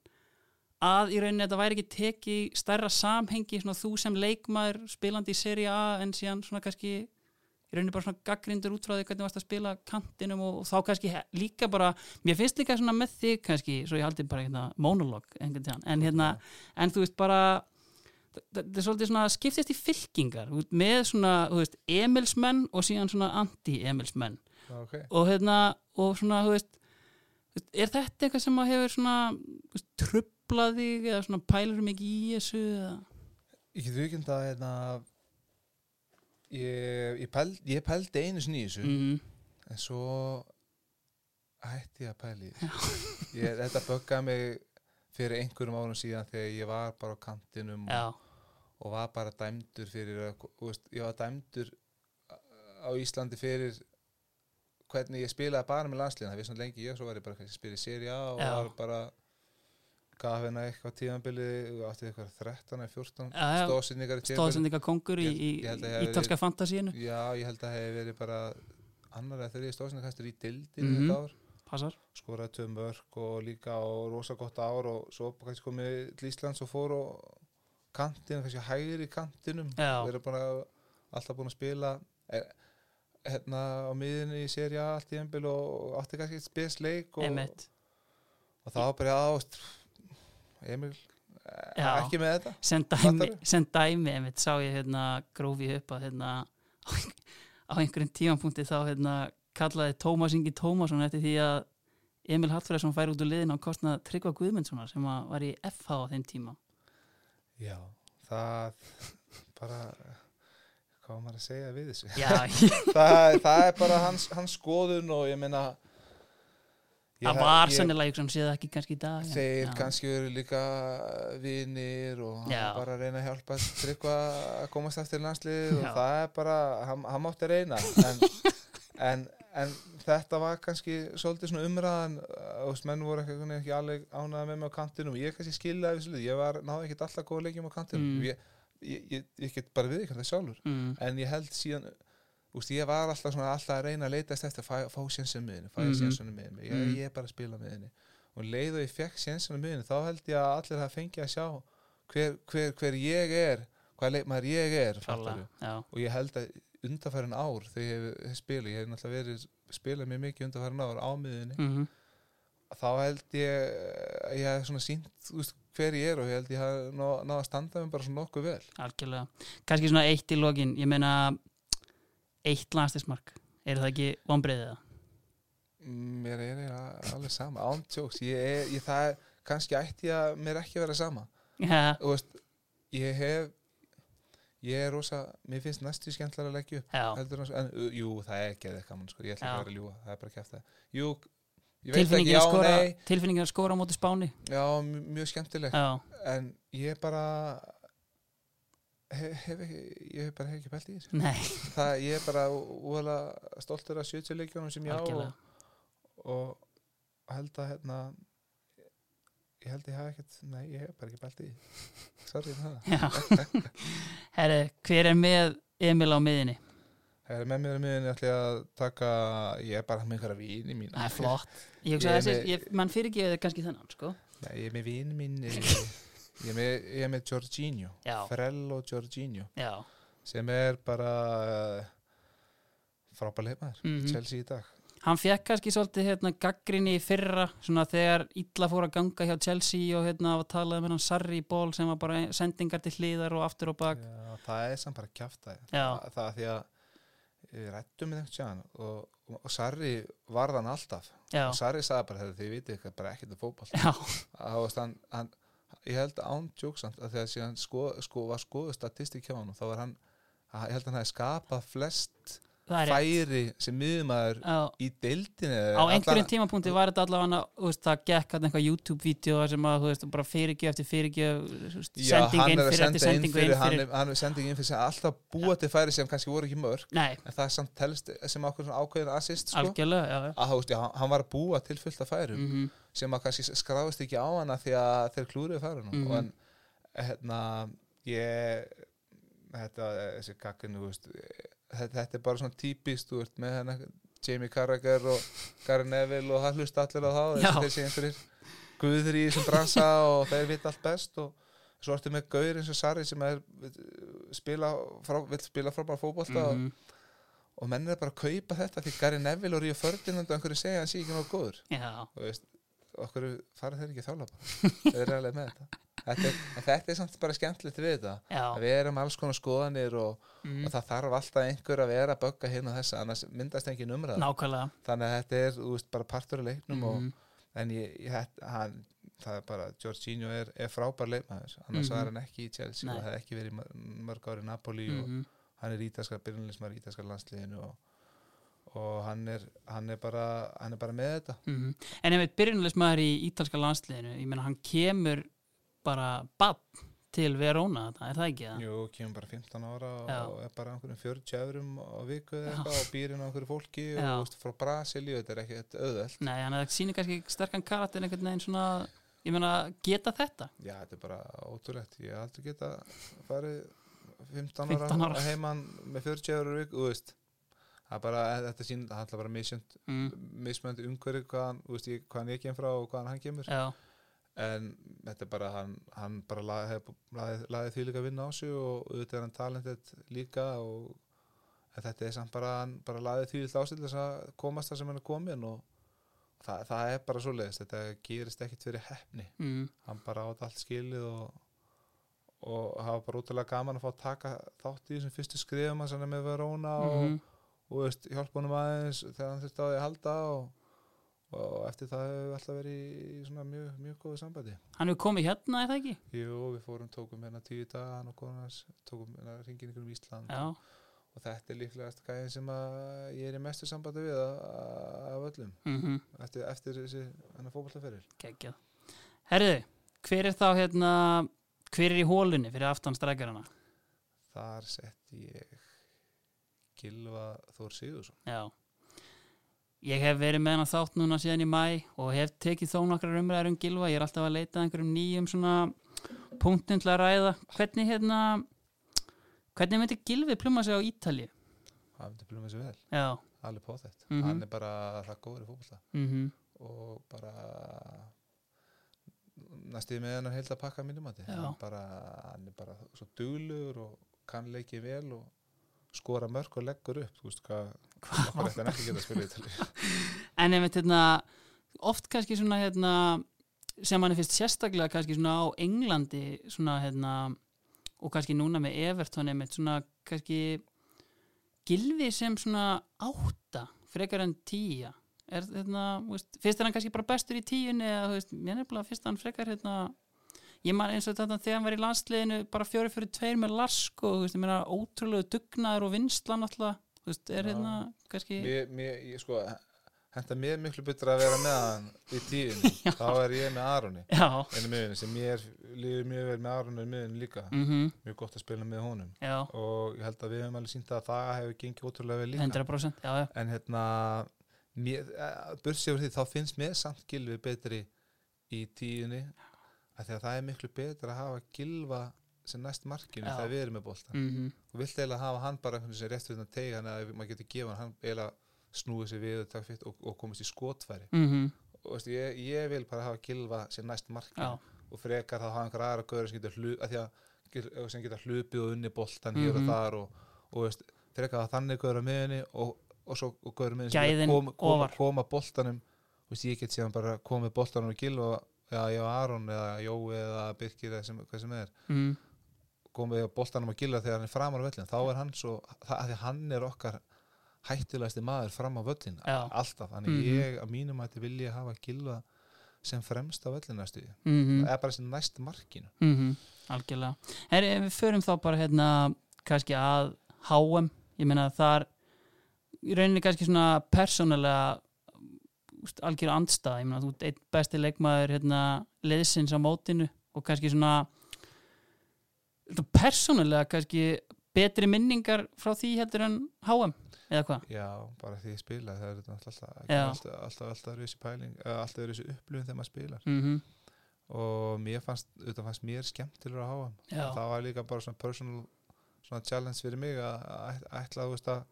að í rauninni þetta væri ekki tekið stærra samhengi svona þú sem leikmaður spilandi í seri A en síðan svona kannski í rauninni bara svona gaggrindur út frá því hvernig þú varst að spila kantinum og, og þá kannski líka bara, mér finnst líka svona með þig kannski, svo ég haldi bara hérna monolog en hérna en þú veist bara þetta er svolítið svona skiptist í fylkingar með svona, þú veist, Emilsmenn og síðan svona anti-Emilsmenn Já, ok. Og hérna, og svona, þú veist er þetta eitthvað sem að hefur svona þú veist, trublað þig eða svona pælur mikið í þessu eða? Ég get vikend að hérna, ég, ég, pæld, ég pældi einu sinni í þessu Mm, en svo hætti ég að pæli ég, þetta böggaði mig fyrir einhverjum árum síðan þegar ég var bara á kantinum og, og var bara dæmdur fyrir veist, ég var dæmdur á Íslandi fyrir hvernig ég spilaði bara með landslíðan það við svona lengi ég, svo var ég bara að spila í séri A og var bara gaf hennar eitthvað tíðanbili átti eitthvað 13 eða 14 Já, já. stóðsynningar í tíðanbili stóðsendinga kongur í, Ég- í, ég í ég ítalska fantasíinu. Já, ég held að það hefði verið bara annar eða þeirri stóðsynningastur í dildinu Mhm. þetta ár. Skoraði tvö mörg og líka á rosa gott ár og svo kannski komið til Íslands og fór og kantinu, kannski hægri kantinum. Já. verið búin að alltaf búin að spila er, hérna á miðinni í seri A allt í embil og átti kannski eitt spesleik og, og það var bara ást Emil, Já. ekki með þetta? Sem dæmi, sem dæmi einmitt, sá ég hérna grófi upp að hérna á einhverjum tímanpunkti þá hérna kallaði Tómas Ingi Tómasson eftir því að Emil Hallfræðsson fær út úr liðin á kostnað Tryggva Guðmundssonar sem var í FH á þeim tíma. Já, það bara hvað var maður að segja við þessu? Já, það, það er bara hans, hans skoðun og ég meina það var ég- sennilega sem séð ekki kannski í dag þeir já. kannski eru líka vinir og hann Já. bara reyna að hjálpa tryggva að komast eftir landslið og það er bara, hann, hann mátti reyna en, en, en þetta var kannski svolítið svona umræðan og veist, menn voru ekki, ekki alveg ánæða með mig á kantinum ég kannski skiljaði ég var, náði ekki alltaf góða leikjum á kantinum Mm. ég, ég, ég, ég get bara við það sjálfur mm, en ég held síðan úst, ég var alltaf, svona, alltaf að reyna að leitast eftir að fá, fá sjensun miðinni, fá Mhm. mm -hmm. miðinni ég, Mhm. ég er bara að spila miðinni og leið og ég fekk sjensun miðinni þá held ég að allir það fengi að sjá hver, hver, hver ég er hvað leikmaður ég er og ég held að undarfærin ár þegar ég hef spila, ég hef náttúrulega verið spilað mjög mikið undarfærin ár á miðinni mm þá held ég að ég hef svona sínt úst, hver ég er og ég held ég hef náð ná að standa mig bara svona nokkuð vel algjörlega kannski svona eitt í lokin, ég meina eitt landstismark er það ekki vonbreiðið það? Mér er eiginlega alveg sama. Ántjóks, ég er, ég, það er kannski ætti ég að mér ekki vera sama. Þú veist, ég hef ég er rosa, mér finnst næstu skemmtilega að leggja upp en, jú, það er ekki eða gaman sko, ég ætla ekki að vera að ljúga, það er bara kæft það jú, ég veit ekki, já, skora nei. tilfinningin að skora á móti spáni. Já, mj- mjög skemmtileg. Já, en ég bara hef, hef ekki, ég hef bara hef ekki pælt í þessu. Nei, það, ég er bara úhverlega stoltur af 70 leikjónum sem ég á og, og held að hérna ég held að ég hafa ekkert nei, ég hef bara ekki pælt í sorry um Herri, hver er með Emil á miðinni? Það er með mér að miðinni ætla ég að taka ég er bara með einhverja vini mín Það er flott. Ég hugsa að þessi, mann fyrir ekki kannski þennan, sko. Nei, ég er með vini mín ég er með, ég er með Jorginho Já, Frello Jorginho já. sem er bara frábær leifmaður Mhm. Chelsea í dag. Hann fekk kannski svolítið hérna, gaggrinni í fyrra svona þegar illa fór að ganga hjá Chelsea og hérna var talað um hennan Sarri ból sem var bara sendingar til hliðar og aftur og bak. Já, það er samt bara kjafta Já. það, það er því að við rættum með einhvern tjáðan og, og, og Sarri varðan alltaf. Já, og Sarri sagði bara þegar þið vitið eitthvað bara ekkert um fótball já, að hann, hann, ég held án tjóksamt að þegar síðan sko, sko, var skoðu statistik hjá hann þá var hann að, ég held að hann hefði skapað flest færi sem miðumæður í deildinni á einhverjum tímapunkti var þetta allavega veist, það gekk hann eitthvað YouTube-vídeó sem að veist, bara fyrirgjöf eftir fyrirgjöf sending hann inn fyrir eftir inn sendingu fyrir, inn hann, fyrir er, hann er sending inn fyrir sem alltaf búa til færi sem kannski voru ekki mörg Nei, en það er samt telst sem svona ákveðin assist sko, já, já. Að veist, já, hann- hann var búa til fullt af færum mm sem að kannski skráðist ekki á hana því að þeir klúruðu færunum. Mhm. og en hérna ég þetta, þessi gagginu þú veist, þetta, þetta er bara svona típist þú veist, með hennar Jamie Carragher og Gary Neville og það hlusta allir á þá Já. þessi þessi einhverjir guður í þessum bransa og þeir vita allt best og svo ertu með Gaur eins og Sarri sem er spila, frá, vill spila frábæra fótbolta Mhm. og, og menn er bara að kaupa þetta því Gary Neville og Ríu Ferdinand og einhverju segja að hann sé ekki náðu góður Já, og veist, okkur farið þeir ekki að þjála bara þeir eru alveg með þetta þetta þetta er samt bara skemmtilegt við þetta já að við erum alls konar skoðanir og, mm, og það þarf alltaf einhver að vera að bögga hérna og þessa, annars myndast engin umræð Nákvæmlega þannig að þetta er veist, bara partur af leiknum og, Mhm. en ég, ég hann, það er bara Jorginho er, er frábær leikmaður annars Mhm. var hann ekki í Chelsea Nei. og það hefði ekki verið í mör- mörg ári í Napoli og Mhm. hann er ítalskar byrjunlismar í ítalskar landsliðinu og, og hann, er, hann, er bara, hann er bara með þetta Mhm. En ef við byrjunleismæður í ítalska landsliðinu ég meina hann kemur bara bann til Verona það er það ekki það? Jú, kemur bara 15 ára Já. og er bara einhverjum 40 eurum á viku eða eitthvað og býr inn á einhverju fólki og Já. þú veist, frá Brasilíu, þetta er ekki þetta auðvelt. Nei, hann sýnir kannski sterkan karakter einhvern veginn svona ég meina geta þetta Já, þetta er bara ótrúlegt. Ég hef aldrei geta farið 15, 15 ára. ára heimann með 40 eurur á viku, þú veist. Það er bara, þetta sín, það er bara misjönd, mm. mismönd umhverju hvaðan, þú veist, hvaðan ég kem frá og hvaðan hann kemur. Já, En þetta er bara, hann, hann bara laði, laði, laði því líka að vinna á sig og auðvitað er hann talented líka og þetta er samt bara, hann bara laði því líka á sig til þess að komast það sem hann er komin og það, það er bara svo leiðist, þetta gerist ekkit fyrir hefni, mm. hann bara átt allt skilið og, og hafa bara útrúlega gaman að fá að taka þátt í þessum fyrstu skrifum hans hann er með Verona og, Mhm. og veist, hjálpa honum aðeins þegar hann þurfti á því að halda og, og eftir það hefur við alltaf verið í svona mjög, mjög góðu sambandi. Hann hefur komið hérna, er það ekki? Jú, við fórum, tókum hérna tíu daga hann og konars, tókum hérna ringin ykkur um Ísland. Já, og þetta er líklegast gæðin sem ég er í mestu sambandi við af öllum. Mm eftir, eftir þessi fótballtaferil geggjað. Herðu, hver er þá hérna hver er í hólunni fyrir aftan strækjarana? þar sett ég Gilva Þór Sigursson Já Ég hef verið með hann þátt núna síðan í mæ og hef tekið þó nokkrar umræður um Gilva ég er alltaf að leita að einhverjum nýjum svona punktum til að ræða. Hvernig hérna hvernig myndi Gilvi pluma sig á Ítalíu? hann myndi bluma þessu vel, Já, alveg på þetta Mhm. hann er bara það góður í fótballa mhm. Og bara næstuði með hennar heilt að pakka mínum að Já. hann, bara, hann er bara svo duglur og kann leikið vel og skora mörg og leggur upp þú veist hvað Hvað hann ekki geta Ítalíu. En ef hérna, oft kannski svona hérna, sem hann er fyrst sérstaklega kannski svona á Englandi svona hérna, og kannski núna með Everton einmitt svona kannski gilfi sem svona átta frekar en tíja er hérna, veist, fyrst er hann kannski bara bestur í tíunni eða veist, mér er bara fyrst hann frekar hérna ég man eins og þetta þegar hann var í landsliðinu bara fjóri fyrir tveir með Lask og veist, ég meina ótrúlega dugnaður og vinslan alltaf, er hérna kannski, mér, mér, ég sko henda mér miklu betur að vera með hann í tíðin þá er ég með Aroni. Einu miðunni sem mér líður mjög vel með Aron er miðin líka, mm mjög gott að spila með honum. Já, og ég held að við hefum alveg sínt að það hefur gengið ótrúlega vel líka. 100% já, já, en hérna börsið yfir því, þá finnst mér samt gilvi betri í tíunni að það er miklu betra að hafa gilva sem næst markinu Já. þegar við erum með boltan mm og vilt eiginlega hafa hann bara einhvern veginn sem rétt við þetta tega hann að maður getur gefa hann, hann eiginlega snúið sér við og, og, og komast í skotfæri -hmm. og veist, ég, ég vil bara hafa gilva sem næst markinu já, og frekar þá hafa einhver aðra gauður sem getur hlu, að því að gil- sem getur hlupið og unni boltan hér og Mhm. þar og, og veist, frekar að þannig gauður á miðunni og, og svo og gauður á miðunni sem geta kom, koma, koma boltanum veist, ég get síðan bara komið boltanum og gilva já, og Aron eða Jói eða Birkir eða sem, hvað sem er mm, komið boltanum og gilva þegar hann er framar á völlin þá er hann svo, það, að því að hann er okkar hættulegasti maður fram á völlin Já. alltaf, þannig Mhm. ég að mínum að vilja hafa gilva sem fremst á völlinastu mm það er bara sem næst markinu -hmm. algjörlega Heri, ef við förum þá bara hérna kannski að HM ég meina þar í rauninni kannski svona persónulega algjör andstað ég meina þú ert einn besti leikmaður hérna, liðsins á mótinu og kannski svona persónulega kannski betri minningar frá því heldur en HM eða hvað? Já, bara því ég spila það er alltaf, alltaf, alltaf, alltaf öðru þessi pæling, alltaf öðru þessi upplifun þegar maður spilar. Mm og mér fannst, auðvitað fannst mér skemmtilegur að háa Já, það var líka bara svona personal svona challenge fyrir mig að að ætla þú veist að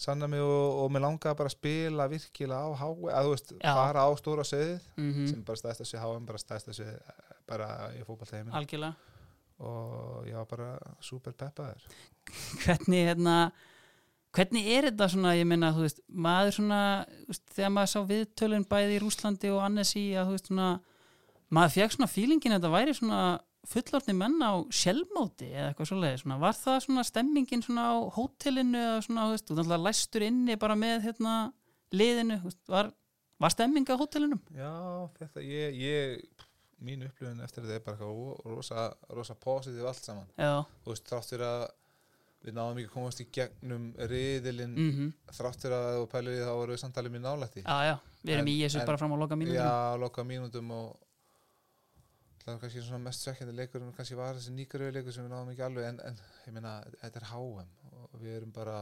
sanna mig og, og mér langaði bara að spila virkilega á HM, að þú veist, Já. fara á stóra söðið mm sem bara stæðst að sé HM, bara stæðst að sé bara í fótballteimin algjörlega. Og ég var bara super peppaður. Hvernig hérna hvernig er þetta svona, ég meina, þú veist maður svona, veist, þegar maður sá viðtölun bæði í Rúslandi og Annesi að þú veist svona, maður fekk svona fílingin að þetta væri svona fullortni menn á sjálfmóti eða eitthvað svoleiði, svona, var það svona stemmingin svona á hótelinu eða svona, þú veist, náttúrulega læstur inni bara með hérna liðinu, veist, var, var stemming á hótelinum? Já, þetta, ég, ég mín upplifun eftir þetta er bara rosa, rosa positív allt saman. Já, þú veist, þrátt fyrir að við náðum ekki að komast í gegnum riðilinn mhm, þrátt fyrir að þú pælir í þá voru við samtalið mjög nálætti já, já við erum En- í þessu bara fram á loka mínútum Já, loka mínútum og það var kannski svona mest svekkjandi leikur en kannski var þessi nýgaröðu leikur sem við náðum ekki alveg en, en ég meina, þetta er HM og við erum bara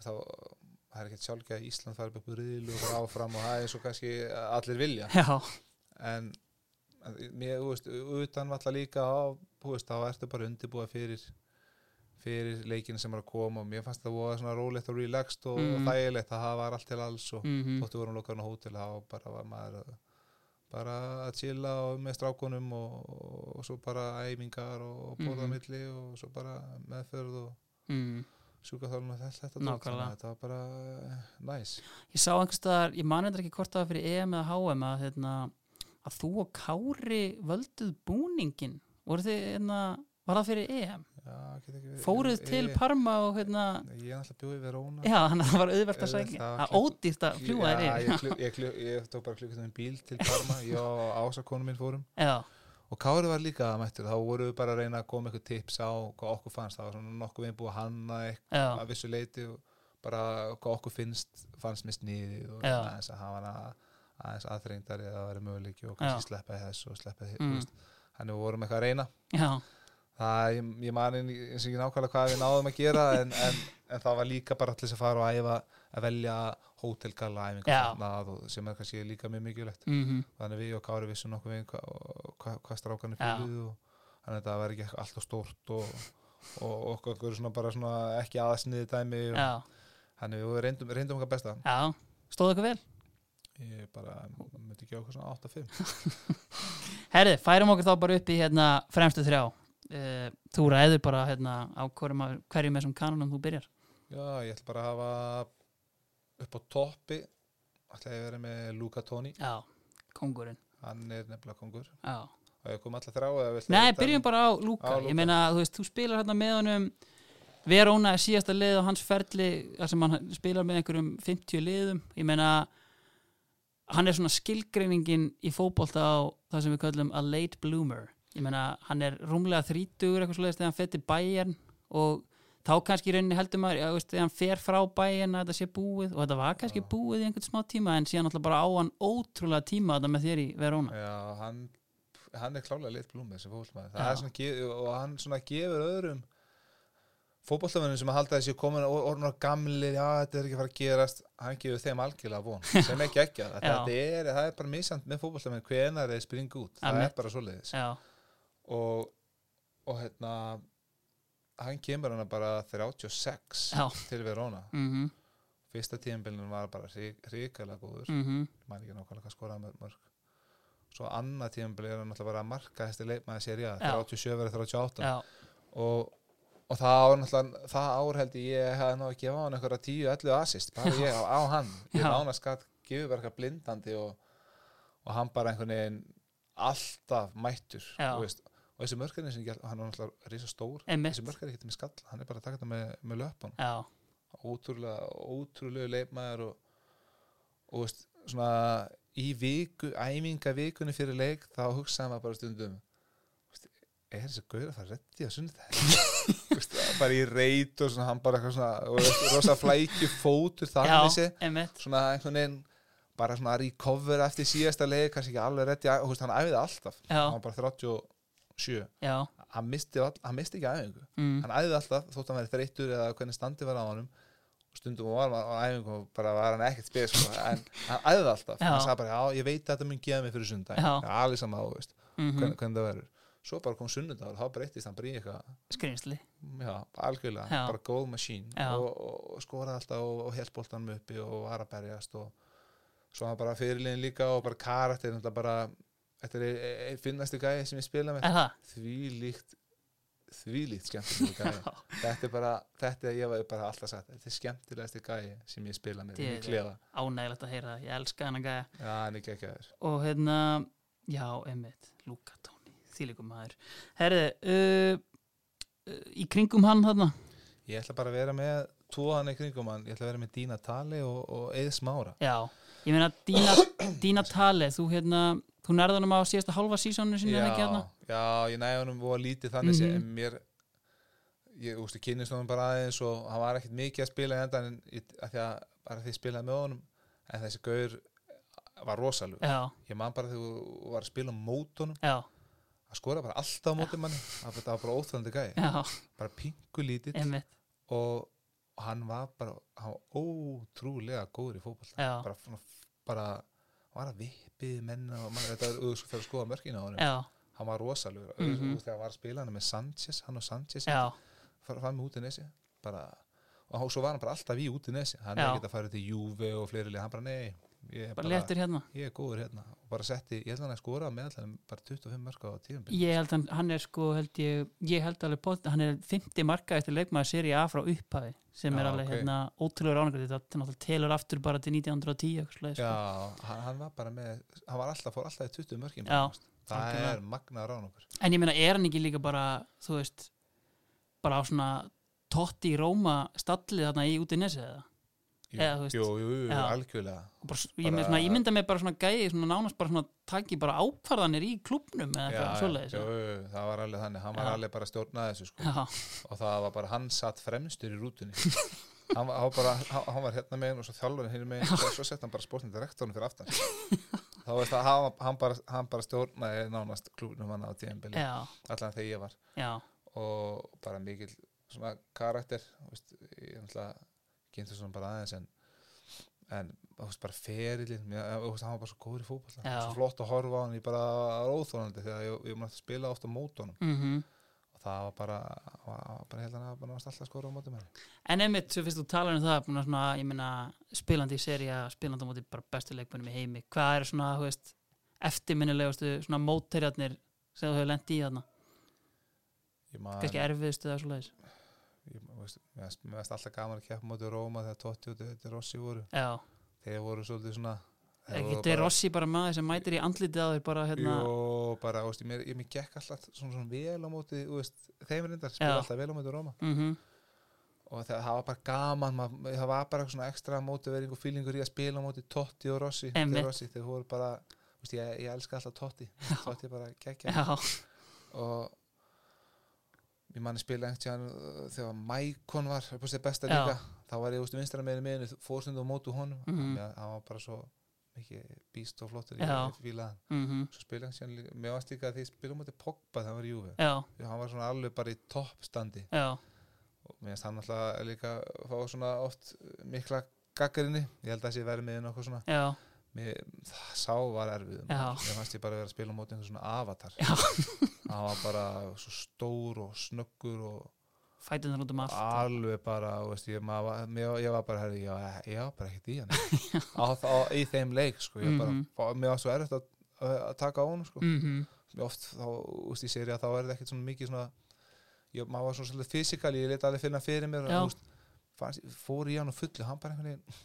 þá, það er ekkert sjálfgeð að Ísland fari upp úr riðil og fara áfram og það er svo kannski allir vilja. Já, en mér, þú veist, utan valla líka á, þú veist, þá ertu bara undirbúa fyrir fyrir leikinu sem er að koma og mér fannst það voða svona rólegt og relaxed og, Mm. og þægilegt að það var allt til alls og mhm, þóttu vorum lokaðan á hótel þá bara var maður að, bara að chilla og með strákunum og, og svo bara æfingar og Mhm. milli og svo bara meðferð og mhm. sjúkaþálun og þetta, þetta þetta var bara eh, næs Ég sá einhvers staðar, ég man eitthvað ekki hvort það var fyrir EM eða HM að, hérna, að þú og Kári völduð búningin voru þið, hérna, var það fyrir EM Fóruð til Parma og hérna Ég er alltaf bjóðið við Róna já, þannig að það var auðvelt að er klukk- ódýrt að fljúa þér yfir ég, tók bara klukkustundin bíl til Parma. Ég og Ása konu minn fórum. Já, og Kári var líka mættur. Þá voru við bara að reyna að koma eitthvað tips á hvað okkur fannst, það var svona nokkuð við búið að hanna eitthvað að vissu leiti bara hvað okkur finnst fannst mér sniðið og aðeins að hafa aðeins aðþreyndari eða að vera möguleiki og kannski sleppa í þessu og sleppa í Mm. mm. það, ég, ég mani eins og ekki nákvæmlega hvað við náðum að gera en, en, en það var líka bara allir sem fara og æfa að velja hótelgalla sem er kannski líka mjög mikilvægt. Mhm, þannig við og Kári vissum nokkuð við hvað hva, hva strákarnir fylgðu og þannig að það var ekki alltaf stórt og, og, og okkur svona bara svona ekki aðsniði dæmi. Þannig við reyndum, reyndum okkar besta. Já. Stóðu ykkur vel? Ég bara myndi ekki okkur svona 8-5 Herði, færum okkur þá bara upp í hérna fremstu þrjá uh, þú ræður bara hérna á hverjum, hverjum þessum kanunum þú byrjar já ég ætla bara að hafa upp á toppi ætla ég að vera með Luca Toni já, kongurinn hann er nefnilega kongur já og ég kom alltaf þrá Nei, byrjum um- bara á Lúka. Á Lúka. Ég meina, þú veist, þú spilar hérna með honum Verona er síðasta lið á hans ferli þar sem hann spilar með einhverjum 50 liðum. Ég meina hann er svona skilgreiningin í fótbolta á það sem við kallum a late bloomer. Ég meina, hann er rúmlega þrítugur eitthvað svoleiðist þegar hann fer til bæjarn og þá kannski í rauninni heldur maður, já, veist, þegar hann fer frá bæjarn að þetta sé búið og þetta var kannski búið í einhvern smá tíma en síðan alltaf bara á hann ótrúlega tíma þetta með þér í Verona. já hann hann er klálega lit blúmið sem það Já. ge- og hann svona gefur öðrum fótballmennum sem að halda þessi komin og orðnar gamlir, já þetta er ekki að fara að gerast hann gefur þeim algjörlega von sem ekki ekki að Já. þetta er, það er bara misjant með fótballmenn hvenar þeir springa út, það er bara svoleiðis. Já, og, og hérna hann kemur hana bara 36 Já. til Verona mhm, fyrsta tíðanbylun var bara ríkala góður mhm maður ekki nákvæmlega hvað skoraði með mörg svo annað tíðanbylun er hann alltaf bara að marka þessi leikmaði sér já, Já. 37 verið 38 já, og, og það ár náttúrulega það ár held ég ég hefði ná að gefa hann einhverja 10-11 assist bara ég á, á hann ég Já. nánast skatt gefur bara eitthvað blindandi og, og hann bara einhvern veginn alltaf mættur Já. þú veist. Og þessi mörkarnir sem gælt, hann er náttúrulega risa stór Einmitt. þessi mörkar er ekki með skall hann er bara að taka þetta með, með löpun ótrúlega, ótrúlega leikmaður og, og veist, svona í viku, æfinga vikunni fyrir leik, þá hugsaði maður bara stundum veist, er þessi gaur að fara rétti á sunnudaginn? Bara í reit og svona, hann bara eitthvað svona, og veist, rosa flækju fótur þar með einmitt. Svona einhvern veginn bara svona að recover eftir síðasta leik kannski ekki alveg rétti, og hann æfiði alltaf. Já. hann var bara 37 já, hann misti, all, hann misti ekki æfingu. Mm, hann æði alltaf þótt hann verið þreyttur eða hvernig standi var á honum. Og stundum var hann á æfingu og bara var hann ekkert spes sko. en hann æði alltaf. Hann sagði bara já ég veit að þetta mun geða mig fyrir sundag alveg sama á veist, mhm, hvernig, hvernig það verður. Svo bara kom sunnudagur þá breytist hann í eitthvað. Skrýnsli já, algjörlega, bara góð maskín Já. og, og, og skoraði alltaf og, og held boltanum uppi og var að berjast og svo hann bara fyrirliðin líka og bara karakter bara þetta er e- e- finnasti gæði sem ég spila með. Því líkt því líkt skemmtilega gæði þetta er bara, þetta er, ég var bara alltaf sagt þetta er skemmtilegasti gæði sem ég spila með. Ég- í klefa, ánægilegt að heyra ég elska hann að gæja. Já, hann er ekki ekki aður og hérna, já, einmitt. Luka Tóni, þýlikum maður. Herði, uh, uh, í kringum hann þarna? Ég ætla bara að vera með tóðan í kringum hann, ég ætla að vera með Dína Tali og, og Eið Smára já, ég meina Dína, Dína Tale, þú hérna þú nærðanum á síðasta hálfa sísónu sinni já, hérna? já, ég næði honum og lítið þannig mm Mhm. en mér ég, úst, ég kynnist honum bara aðeins og hann var ekkert mikið að spila í endan en af því að bara því spilaði með honum en þessi gaur var rosalug já, ég man bara þegar þú var að spila á mót honum já, að skora bara alltaf móti manni. Það var- bara óþrandi gæði já, bara pingu einmitt. Og, hann var bara hann var ótrúlega góður í fótboll Já. bara, bara var að vippið menna og man, þetta er auðvitað fyrir að skoða mörkina á hann hann var rosalugur Mhm. mm -hmm. þegar hann var að spila hann með Sanchez hann og Sanchez fram með út í nesi bara, og svo var hann bara alltaf í út í nesi hann er ekki að fara til Juve og fleiri hann bara nei er, bara léttur hérna ég er góður hérna og bara setti, ég held að hann að skora meðallega bara 25 mörg á tíðum ég held hann, hann er sko held ég, ég held alveg pot, hann er 50 marka eftir leikmaður seri A frá upphafi sem er Já, alveg ok. hérna ótrúlega ráningur þetta náttúrulega telur aftur bara til 1910 eitthvað svoleiðis, sko. Já, hann, hann var bara með hann var alltaf, fór alltaf í 20 mörkin Já, það algjörlega. er magna rán okkur En ég meina, er hann ekki líka bara, þú veist, bara á svona totti í Róma stallið þarna í út í nesið eða? Eða, jú, jú, jú, algjörlega. Bara, ég, Bara- svona, ég mynda mig bara svona gæði, svona nánast bara svona taki bara ákvarðanir í klubnum eða eitthvað jú, það var alveg þannig, hann var Já. alveg bara að stjórna þessu sko. Og það var bara hann satt fremstur í rútunni. Hann, var, hann, var bara, hann, var hérna megin og svo þjálfarinn hérna megin. Og svo sett hann bara spórnum direktorinn fyrir aftan. Þá veist að hann, hann, bara, hann bara stjórnaði nánast klúnum hann á tíðanbili allan þegar ég var. Já, og bara mikill svona karakter veist, ég náttúrulega kynnti svona bara aðeins en en þú veist, bara ferilinn þú veist, hann var bara svo góður í fótball Já. svo flott að horfa á hann ég bara var óþólandi þegar ég, ég að spila ofta á mótunum mhm. og það var bara, var, bara held hann að bara alltaf skora á mótum henni En einmitt, svo fyrst þú talar um það, að svona, ég meina, spilandi í seria, spilandi á móti bara bestu leikmennum í heimi. Hvað er svona, þú veist, eftirminnilegustu svona mótterjarnir sem þú hefur lent í þarna? man, eða svoleiðis? ég, þú veist, mér varst alltaf gaman að keppa móti Róma þegar Totti og De Rossi voru. Já, þeir voru svolítið svona þeir ekki er Rossi bara maður sem mætir í andlitið á þér bara hérna, Jó, bara, veist, mér, ég mér gekk alltaf svona, svona vel á móti, veist, þeim reyndar spila Já. alltaf vel á móti Róma. Mhm, og það, það var bara gaman mað, það var bara svona ekstra mótivering og fílingur í að spila á móti Totti og Rossi þeir, Rossi, þeir voru bara, veist, ég, ég elska alltaf Totti. Totti er bara geggja já, og ég manni spila einhvern tíðan þegar Maikon var besta Já. líka. Þá var ég, vinstra meðinu meðinu fórstund og mótu honum. Mm. hann var bara svo mikið býst og flottur mm svo spila líka- mér varst líka að því ég spila mútið Pogba þegar hann var í Júfi hann var svona alveg bara í toppstandi. Og mér finnst hann alltaf líka fá svona oft mikla gaggarinni ég held að þessi verið með nokkuð svona. Já, mér, það sá var erfið Já. mér fannst ég bara vera að spila á móti einhver svona avatar. Hann var bara svo stór og snöggur og fætunar út um allt. alveg bara veist, ég, maður, mér, ég var bara herri, ég, ég var bara ekkert í hann. Á, á, í þeim leik sko, ég bara, Mhm. mm mér var svo erfitt að, að taka á hann sko. mm Mér oft þá, úst, í séri að þá er það ekkert svona mikið svona ég, maður var svona svolítið fysikal ég leti alveg finna fyrir mér og, úst, fannst, fór í hann og fullu hann bara einhvern veginn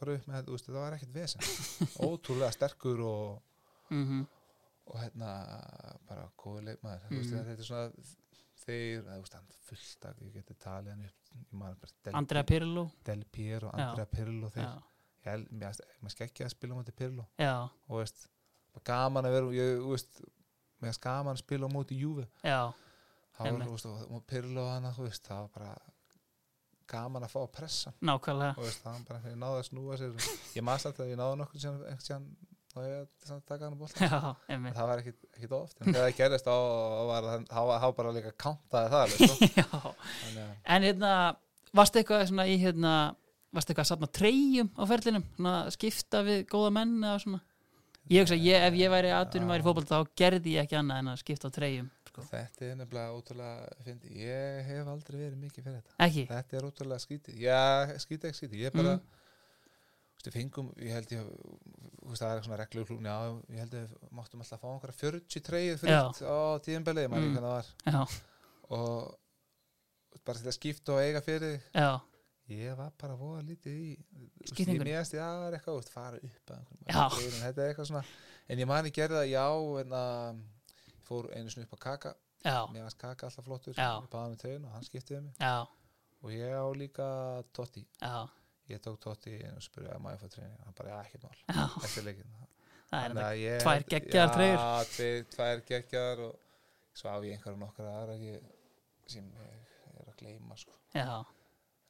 bara upp með, úst, það var ekkert vesen. Ótrúlega sterkur og, -hmm. og hérna bara góður leikmaður. Mm. Mhm. þetta er svona þeir, hann fullt að ég geti talið hann upp Andrea Pirlo. Del Piero, Já. Andrea Pirlo þeir, já, ég mér maður skekkja að spila á móti Pirlo. Já, og veist, gaman að vera ég, veist, mér gaman að spila á móti Júfi já, það var, veist, og, Pirlo veist, það var bara gaman að fá að pressa. Nákvæmlega. Og veist, það var bara, ég náði að snúa sér. Ég maður samt að ég náði nokkur tíðan þá ég að taka hann já, einmitt. Það var ekkit, ekkit oft, en þegar það gerist þá var bara líka kántaði það sko. Þannig að- en hérna varstu eitthvað svona í hérna varstu eitthvað að safna treyjum á ferlinum? Svona skipta við góða menn eða svona ég hugsa, ég, ef ég væri aðtunum væri fótboll þá gerði ég ekki annað en að skipta á treyjum sko. þetta er nefnilega ótrúlega fyndi. ég hef aldrei verið mikið fyrir þetta. Ekki, þetta er ótrúlega skrítið. Já, skrítið ekki skrítið, ég bara Mm. fengum, ég held ég það er svona reglur klúni já, ég held við máttum alltaf fá einhverja 40 treyið fritt á tíðinbelið, Mm. og bara að skipta og eiga fyrir. Já, ég var bara voða lítið í ég meðast, já, það er eitthvað veist, fara upp að einhverjum er eitthvað svona, en ég mani gerði það, já en að fór einu sinni upp á kaka. Já, mér varst kaka alltaf flottur ég og hann skiptiði mig. Já, og ég á líka Totti. Já, ég tók Totti og spurði að maður fór treyjun hann bara, já, ekkert mál, eftir leikin er að ég- tvær. Já, tveir, tvær geggjar og svo á ég einhverja nokkra aðra ég, sem ég er að gleyma sko. já,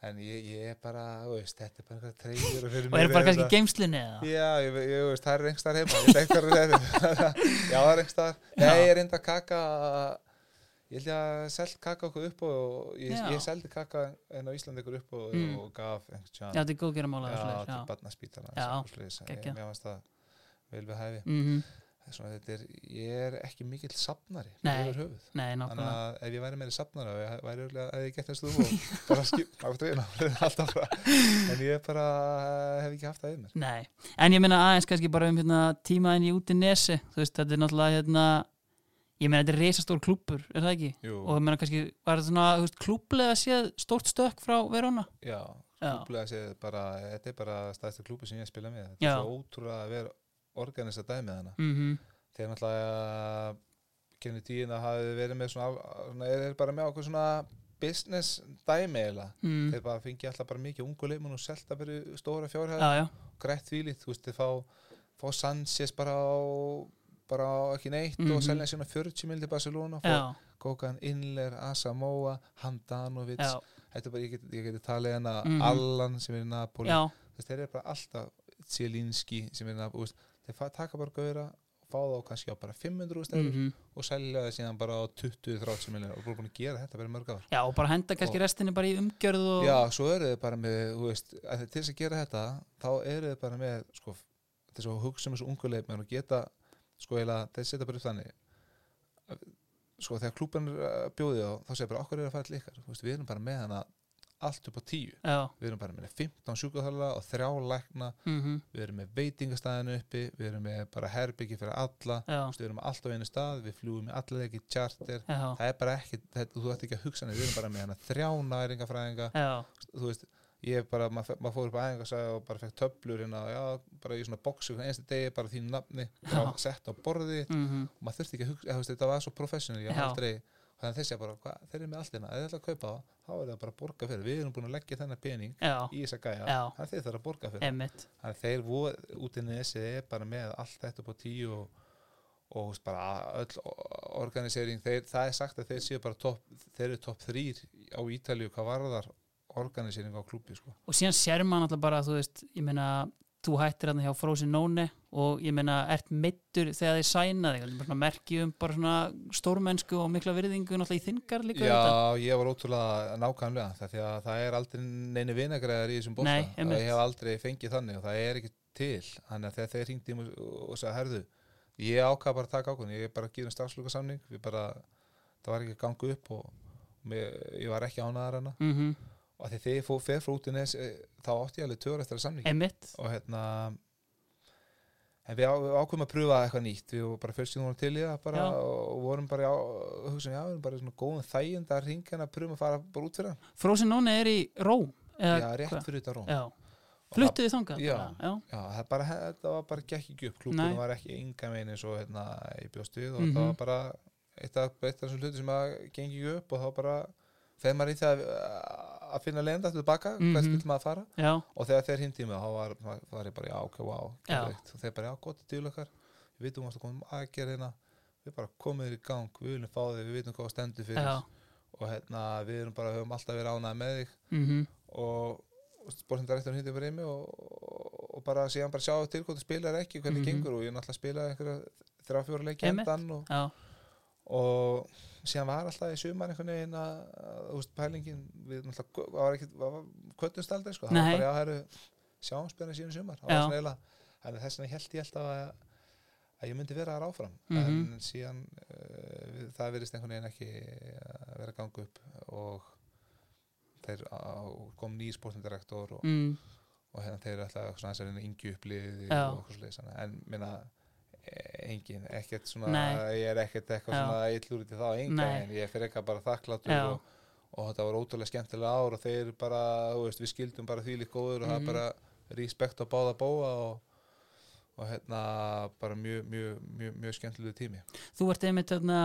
en ég, ég er bara, veist, þetta er bara einhverja treyjur og eru bara kannski í geimslinni eða? Já, ég, ég, veist, það er einhver starf heima. Ég veit einhverju þetta Já, það er einhver starf Nei, ég er enda kaka ég held ég að selt kaka okkur upp og ég, ég seldi kaka en á Íslandi ykkur upp og, Mm. og gaf já, þetta er góðgeramála já, Já, ég, geggjað. mér varst það vel við hæfi. Mhm, Svona, þetta er, ég er ekki mikill safnari Nei. nei, þannig að ef ég væri meiri safnari ég væri örugglega að ég gett þess þú og bara skip alltaf frá. En ég bara hef ekki haft það yfir mér. Nei, en ég meina aðeins kannski bara um hérna, tímaðin í út í nesi veist, þetta er náttúrulega hérna, ég meina þetta er reisastór klúppur, er það ekki? Jú, og ég meina kannski, var þetta svona veist, klúpplega séð stórt stökk frá Verona? já, klúblega séð bara þetta er bara stæðstu klúbu sem ég spila með. Þetta er svo ótrúlega að vera organisa dæmið hana. Mm þegar náttúrulega kynni tíðin að hafi verið með svona, svona er, er bara með okkur svona business dæmi eiginlega. Mm. þeir bara fengi alltaf bara mikið ungu leikmenn og selta í stóra fjárhæð. Já, já, grætt þvílít, þú veist, þeir fá, fá Sanchez bara á bara á ekki neitt Mhm. og selja sína 40 mil til Barcelona, fá Kókan Inler, Asamoah, Handanovic. Bara, ég geti, ég geti talið hérna Mhm. Allan sem er í Napoli. Þeir eru bara alltaf Zielinski sem er í Napoli, þeir taka bara gauðra fá þá kannski á bara 500 stefur mm og selja það síðan bara á 20-30 miljonir og búin að gera þetta bara mörg ár. Já, og bara henda kannski Og- restinni bara í umgjörð og Já, svo eru þið bara með, veist, að til þess að gera þetta, þá eru þið bara með, sko, þess að hugsa um þessu ungu leikmenn og geta, sko, eiginlega, þeir setja bara upp þannig, að- sko, þegar klúban bjóði á, þá segir bara, okkur er að fara til ykkar, veist, við erum bara með hana allt upp á tíu, já, við erum bara með 15 sjúkaþála og þrjá lækna, mm við erum með veitingastæðinu uppi, við erum með bara herbyggi fyrir alla, við erum með allt á einu stað, við fljúum með allir ekki já, það er bara ekki, þetta, þú ætti ekki að hugsa við erum bara með hana þrjá næringafræðinga, þú veist, ég bara, maður mað fór upp að æfinga og bara fekk töflur hérna, já, bara í svona hvernig einstu degi, bara þínu nafni. Sett á borði mm og maður þurfti ekki að hugsa, þetta var svo professional ég Já. hef aldrei, þannig að þessi að bara, hvað, þeir eru með allt hérna, ef þið ætla að kaupa það, þá er það bara að borga fyrir, við erum búin að leggja þennan pening já, í þessa gæja, þannig að þeir þarf að borga fyrir. Emmitt þannig að þeir voru út í nesi er bara með allt þetta upp á tíu og, og bara öll organisering, þeir, það er sagt að þeir séu bara topp, þeir eru topp þrýr á Ítalíu hvað varðar organisering á klúbi sko. og síðan sér maður alltaf bara, þú veist, ég meina þú hættir hann hjá Frosinone og ég meina, ert meittur þegar þið sæna þig, bara svona um stórmennsku og mikla virðingu náttúrulega í þingar líka Já, þetta. ég var ótrúlega nákvæmlega því að það er aldrei neini vinagræðar í þessum bósta Nei, ég hef aldrei fengið þannig og það er ekki til. Þannig að þegar þeir hringdi í mig og, sagði herðu, ég ákvað bara að taka ákvörðun ég er bara að gera stafsluka samning við bara, það var ekki að ganga upp og, mér, ég var ekki ánæðar hana Mm og þegar ég fór fer frá út í nes eh, þá átti ég alveg tögur eftir að Emmitt, og hérna en við, á, við ákveðum að pröfa eitthvað nýtt við bara fyrst vorum til í það og vorum bara á, hugsa, já, við erum bara í svona góðum þægind að ringja að pröfum að fara bara út fyrir hann Frosinone er í Róm já, rétt hvað? fyrir þetta róm Já, Og fluttuði þangað Já. já. Já, það, bara, þetta var bara gekk ekki upp Nei. klúbunum var ekki enga megin eins og hérna, ég bjóst við og Mhm. það var bara eitt af, þessum hluti sem að gengi upp og þá bara feð maður í það að- finna leiðenda tilbaka, mm Mhm. hvert vil maður fara. Já, og þegar þeir hindi mig þá var, var ég bara já, ok, wow, og þeir bara já, gott til okkar. Við vitum að koma aðgerðina við bara komum þér í gang, við viljum fá þig. Við vitum hvað stendur fyrir. Og hérna, við erum bara, höfum alltaf verið ánægð með þig. Mm og sportindarektur hindi bara í mig og, og bara síðan bara sjá til hvort þú spilar ekki, hvernig Mhm. gengur. Og ég er náttúrulega að spila einhverja þrjá fjóra leiki endan og, og síðan var alltaf í sumar einhvern veginn að, þú veist, pælingin við náttúrulega, það var ekki, kvöttumst aldrei sko, það var bara, já, herru sjáum spilna síðan í sumar, það var svona eiginlega þannig þess vegna held ég alltaf að, að ég myndi vera þar áfram, Mhm. en síðan uh, það verðist einhvern veginn ekki að vera að ganga upp og þeir á, kom nýr sportindirektor og, mm, og hérna þeir ætla svona aðeins að reyna yngju uppliði Já. og eitthvað sliðis en minna engin, ekkert svona Nei. ég er ekkert eitthvað Já. svona illur til þá enga Nei. en ég fyrir eitthvað bara þakkláttur Já. og, og þetta var ótrúlega skemmtilega ár og þeir bara, þú veist, við skildum bara því lík góður og það Mhm. bara respekt á báða bóa og, og hérna bara mjög, mjög, mjög, mjög skemmtilegu tími þú ert einmitt þarna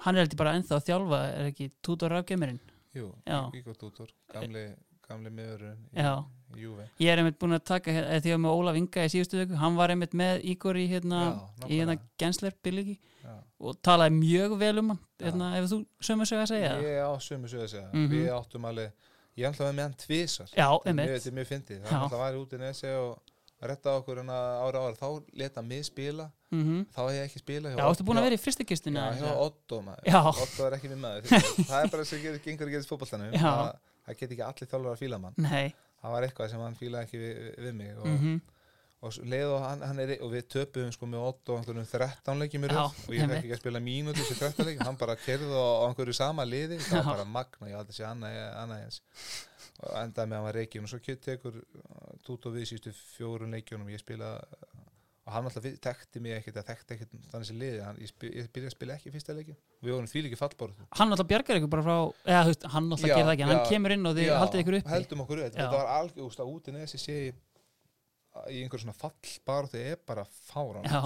hann er heldur bara ennþá að þjálfa er ekki Tudor rafgemirinn Jú, Já. Ígor Dútor, gamli gamli miðurinn í, Já. í Júve ég er einmitt búin að taka eða því að með Ólaf Inga í síðustu vöku hann var einmitt með Ígor í hérna, í hérna. Gensler Já. og talaði mjög vel um hann hérna, ef þú sömu sög að segja. Ég á sömu sögðu að segja. Mhm. Við áttum alveg Ég ætlaði með hann tvísar já, Þetta er einmitt mjög- er fyndið. Það ætlaði að væri út í nesi og retta okkur ára ára. Þá leta mig spila. Mm Þá hef ég ekki spila já, ertu búin að vera í fyrstakistinu Já, Otto. Otto er ekki minn maður. Það er bara sem gengur að gerist fótballtanum Já. Það, get ekki allir þjálfur að fíla mann. Nei. Það var eitthvað sem hann fílaði ekki við, við mig og, mm og svo leið og, hann, hann er, og við töpuðum sko með Otto á einhverjum 13 leikjum í röð og ég fekk ekki að spila mínúti þessi 13 leikjum, hann bara kerði á, einhverju sama liði, það var bara magna ég held að sé annað, annað eins. Og endaði með að hann var reikjum og svo kett tekur tút og við sístu fjórun leikjunum. Ég spila og hann alltaf tekti mig ekkert að tekti ekkert þannig sem liði, hann, ég, spil, ég byrjaði að spila ekki fyrsta leikin, við vorum því líki fallbór hann alltaf bjargar ykkur bara frá eða, veist, hann alltaf það ekki, hann kemur inn og þið haldið ykkur uppi. heldum okkur upp, þetta var algjör úst, að út í nesi sé ég í einhver svona fallbar og það er bara fáran já,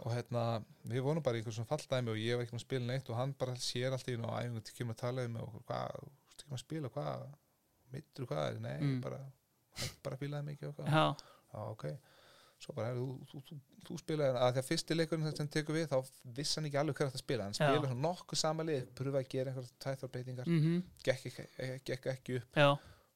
og hérna, við vorum bara í einhver svona falldæmi og ég var ekki með að spila neitt og hann bara sér allt í einu og æfingu til kemur að tala um og hvað, með að spila, hvað mittur, hvað? Nei, Mm. bara bara svo bara, þú, þú, þú, þú spilaði að því að fyrsti leikurinn sem tekur við, þá vissi hann ekki alveg hver þetta spila, hann spila nokkuð sama lið, pröfa að gera einhverja tæþarbeitingar, mm gekk, ekki- gekk ekki upp. Já,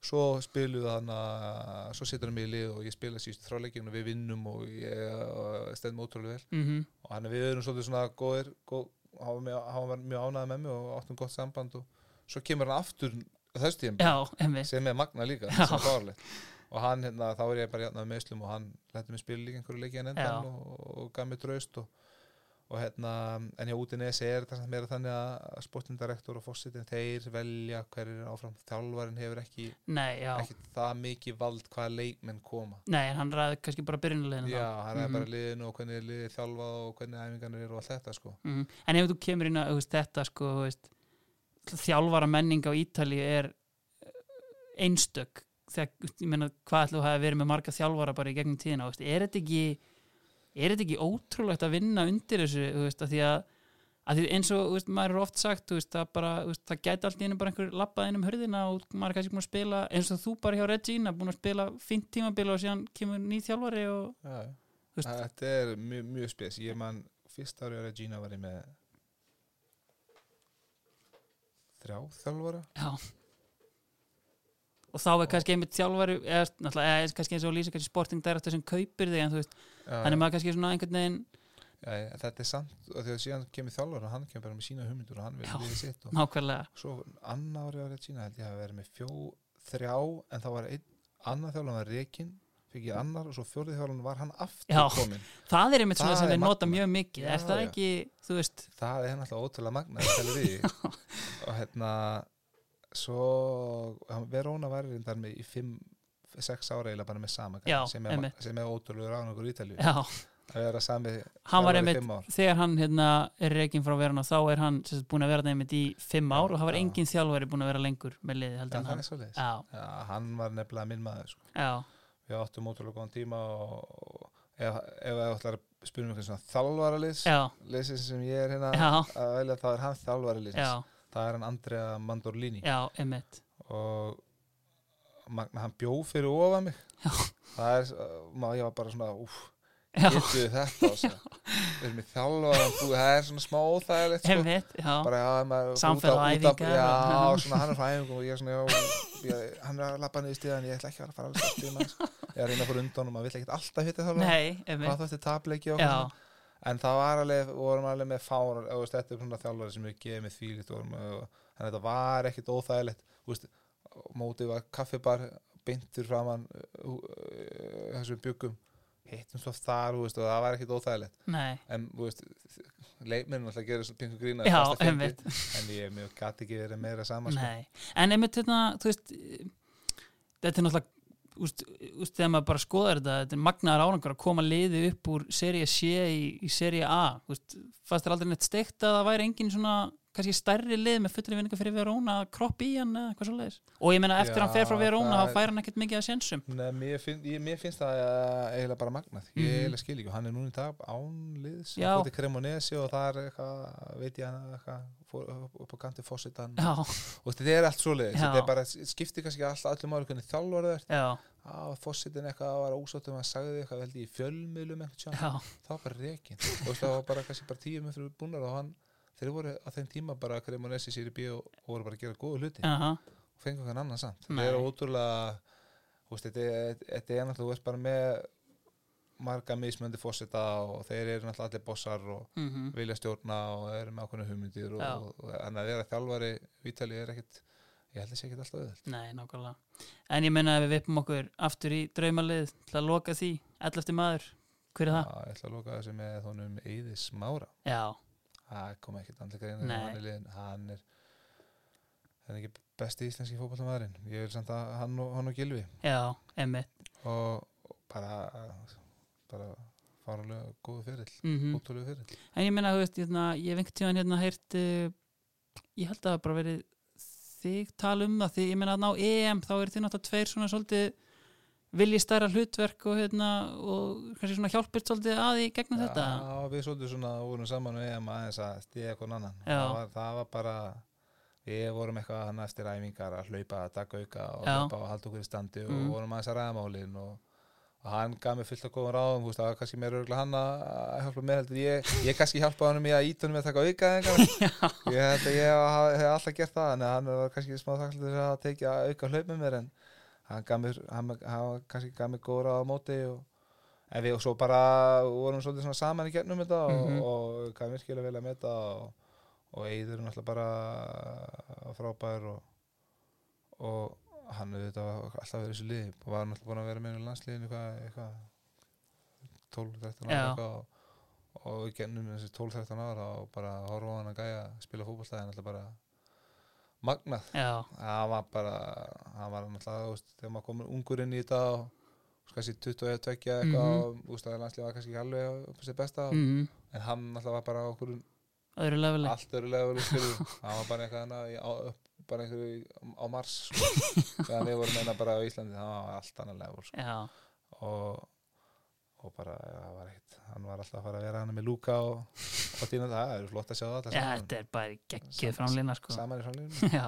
svo spiluðu hann að svo situr hann mig í lið og ég spila síðustu þráleikinu og við vinnum og ég stendum ótrúlega vel. Mm og hann er við erum svolítið svona góðir góð, hann, var mjög, ánægð með mig og áttum gott samband og svo kemur hann aftur þess emmi sem er magna líka sem er og hann hérna, þá er ég bara játnað með meðslum og hann lætti mig spila líka einhverju leiki en Já. endan og, og gaf mér draust og, og hérna, en hjá út í nesi er þetta meira þannig að sportindirektor og fósitin, þeir velja hverjir er áfram, þjálfarin hefur ekki nei, já, ekki það mikið vald hvaða leikmenn koma nei, en hann ræði kannski bara byrjunarleginu já, hann er Mhm. bara liðinu og hvernig er liðið þjálfað og hvernig æfingarnir eru og allt þetta sko mm. en ef þú kemur inn veist, þetta sko, þjálfara menning á Ítali er eh, einstök þegar, ég meina, hvað ætlu að hafa verið með marga þjálfara bara í gegnum tíðina, veist, er þetta ekki er þetta ekki ótrúlegt að vinna undir þessu, þú veist, að því að, að því eins og, þú veist, maður er oft sagt þú veist, það bara, það gæti allt í einu bara einhver lappað inn um hörðina og maður er kannski búin að spila eins og þú bara hjá Regina, búin að spila fínt tímabil og síðan kemur ný þjálfari og, veist- þetta er mjög, mjög spes. Ég man, fyrst ári á Regina var ég með þrjá þjálfara. Já, og þá er kannski einmitt þjálfari eða, kannski eins og lýsa kannski sporting director sem kaupir þig en þú veist, já, hann er maður kannski svona einhvern veginn já, já, þetta er samt og þegar síðan kemur þjálfur og hann kemur bara með sína hugmyndur og hann Já. liðið sitt og nákvæmlega svo annar árið árið sína held ég að vera með fjó, þrjá en þá var einn annar þjálfur var reikin fikk ég annar og svo fjórið þjálfur var hann aftur Já. komin það er einmitt svona sem við nota mjög mikið Já, er það já. ekki, þú veist það er svo hann- Verona var reyndar með í fimm sex ára eiginlega bara með sama Já, sem, er, er ótrúlega ráðan í Ítalíu. Já, að vera sami hann var einmitt þegar hann hérna, er reygin frá veruna þá er hann sagt, búin að vera það einmitt í fimm ár og það var Já. engin þjálfari búin að vera lengur með liði heldur en það hann. er svoleiðis. já, Já, hann var nefnilega minn maður sko. við áttum ótrúlega góðan tíma og, ef, það ætlar að spyrja mig svona þjálfara liðs liðsins sem ég er hérna að velja þá er hann þjálfara já, það er hann Andrea Mandorlini. Já, einmitt. Og magna, hann bjó fyrir ofa mig. Já. það er, uh, maður, ég var bara svona úf, getur þetta og erum í þjálfara bú, það er svona smá óþægilegt sko. einmitt, já. Bara já, maður Samfélag út af- æfingar já, svona hann er frá æfingum og ég er svona, já, ég, hann er að lappa niður stíðan ég ætla ekki að fara alls stíðan ég er að reyna að fara undan og maður vill ekkert alltaf hitta þjálfara nei, hvað einmitt, þá eftir tapleiki og já, svona en það var alveg, vorum alveg með fár veist, þetta er svona þjálfari sem við gefum með og, og þannig að þetta var ekkit óþægilegt. Mótið var kaffibar beintur framann uh, uh, þessum byggum hittum svo þar, veist, og það var ekkit óþægilegt. Nei. En, leikminn alltaf gerir svo pingu grína Já, en ég gæti ekki verið meira saman sko. En einmitt hérna, þú veist þetta er náttúrulega úst, úst, þegar maður bara skoðar þetta þetta er magnaðar árangur að koma liði upp úr seríu C í, í seríu A. Úst, fannst þér aldrei neitt steikt að það væri engin svona kannski stærri lið með fullri vinninga fyrir Verona að kroppa í hann eða eitthvað svo leiðis og ég meina eftir Já, hann fer frá Verona það þá fær hann ekkert mikið að sjensum Nei, mér, finn, ég, mér finnst það uh, eiginlega bara magnað. Ég Mhm. eiginlega skil ekki og hann er núna í dag ánliðs Já. hann fór til Cremonesi og það er eitthvað veit ég hann eitthvað fór upp, á kanti fósitan Já, og þetta er allt svoleiðis Já. þetta er bara, skiptir kannski alltaf öllum ári hvernig þjálfur það er á fósitin eitthvað var ósáttum að sagði eitthvað veldi í fjölmiðlum eitthvað það var bara rekin og það var bara kannski bara tíu með fyrir búnar og hann þeir voru á þeim tíma bara Cremonesi sér í bíó og voru bara að gera góða hluti. Aha, og fengu hann annan samt. Það er ótrúlega þetta, er- þetta er þú veist bara með marga mismöndi fósita og þeir eru náttúrulega allir bossar og mhm, vilja stjórna og eru með ákveðna hugmyndir og, Já. og, og en að vera þjálfari Vítali er ekkit ég held að sé ekkit alltaf auðvöld nei, nákvæmlega. En ég meina að við vippum okkur aftur í draumalið til að loka því, 11. maður hver er það? ég ætla að loka þessu með honum Eðis Mára Já, það kom ekkit andlega Nei. hann er, hann er ekki besti íslenski fótballtamaðurinn ég vil samt að hann og, hann og Gilvi já, og bara bara fárulega góðu fyrirl mm ótrúlega fyrirl En ég meina, þú veist, hérna, ég hef einhvern tíðan hérna heyrt uh, ég held að það bara verið þig tala um það, því ég meina að ná EM þá eru þið náttúrulega tveir svona svolítið vilji stærra hlutverk og hérna og kannski svona hjálpirt svolítið að í gegnum þetta. Já, við svolítið svona vorum saman við EM aðeins að stíða eitthvað annan. Það var, það var bara við vorum eitthvað hann eftir æfingar að hlaupa að taka auka og og halda okkur í standi og Mm. vorum aðeins að ræða málin og, og hann gaf mér fullt af góðum ráðum það var kannski meira örgulega hann að hjálpa mér heldur ég, ég kannski hjálpa hann í að íta hann með að taka auka ég held að ég hef, alltaf gert það en hann var kannski smá þakklið að tekja auka hlaup með mér en hann gaf mér, hann, hann kannski gaf mér góð ráð á móti og En við og svo bara vorum svolítið svona saman í gennum þetta Mhm. og, og kann virkilega vel að meta og, og Eiður er náttúrulega bara frábær og, og hann auðvitað var alltaf verið þessu liði og var náttúrulega búin að vera með í landsliðinu eitthvað, eitthvað 12-13 ára eitthvað og, og gennum þessi 12-13 ára og bara horfa á hann að gæja að spila fótballstæðin alltaf bara magnað. Það var bara það var náttúrulega, þú veist, þegar maður komur ungur inn í þetta og kannski 21 tvekja eitthvað Mhm. og þú veist að landslið var kannski ekki alveg upp á sér besta mm en hann náttúrulega var bara okkur öðru leveli hann var bara eitthvað bara einhverju á Mars sko. þegar við vorum meina bara á Íslandi það var allt annar level sko. Og, og bara það var hann var alltaf að fara að vera hann með Luka og, og tína það, það er flott að sjá það Já þetta er bara geggið framlýna sko. saman í framlífinu Já.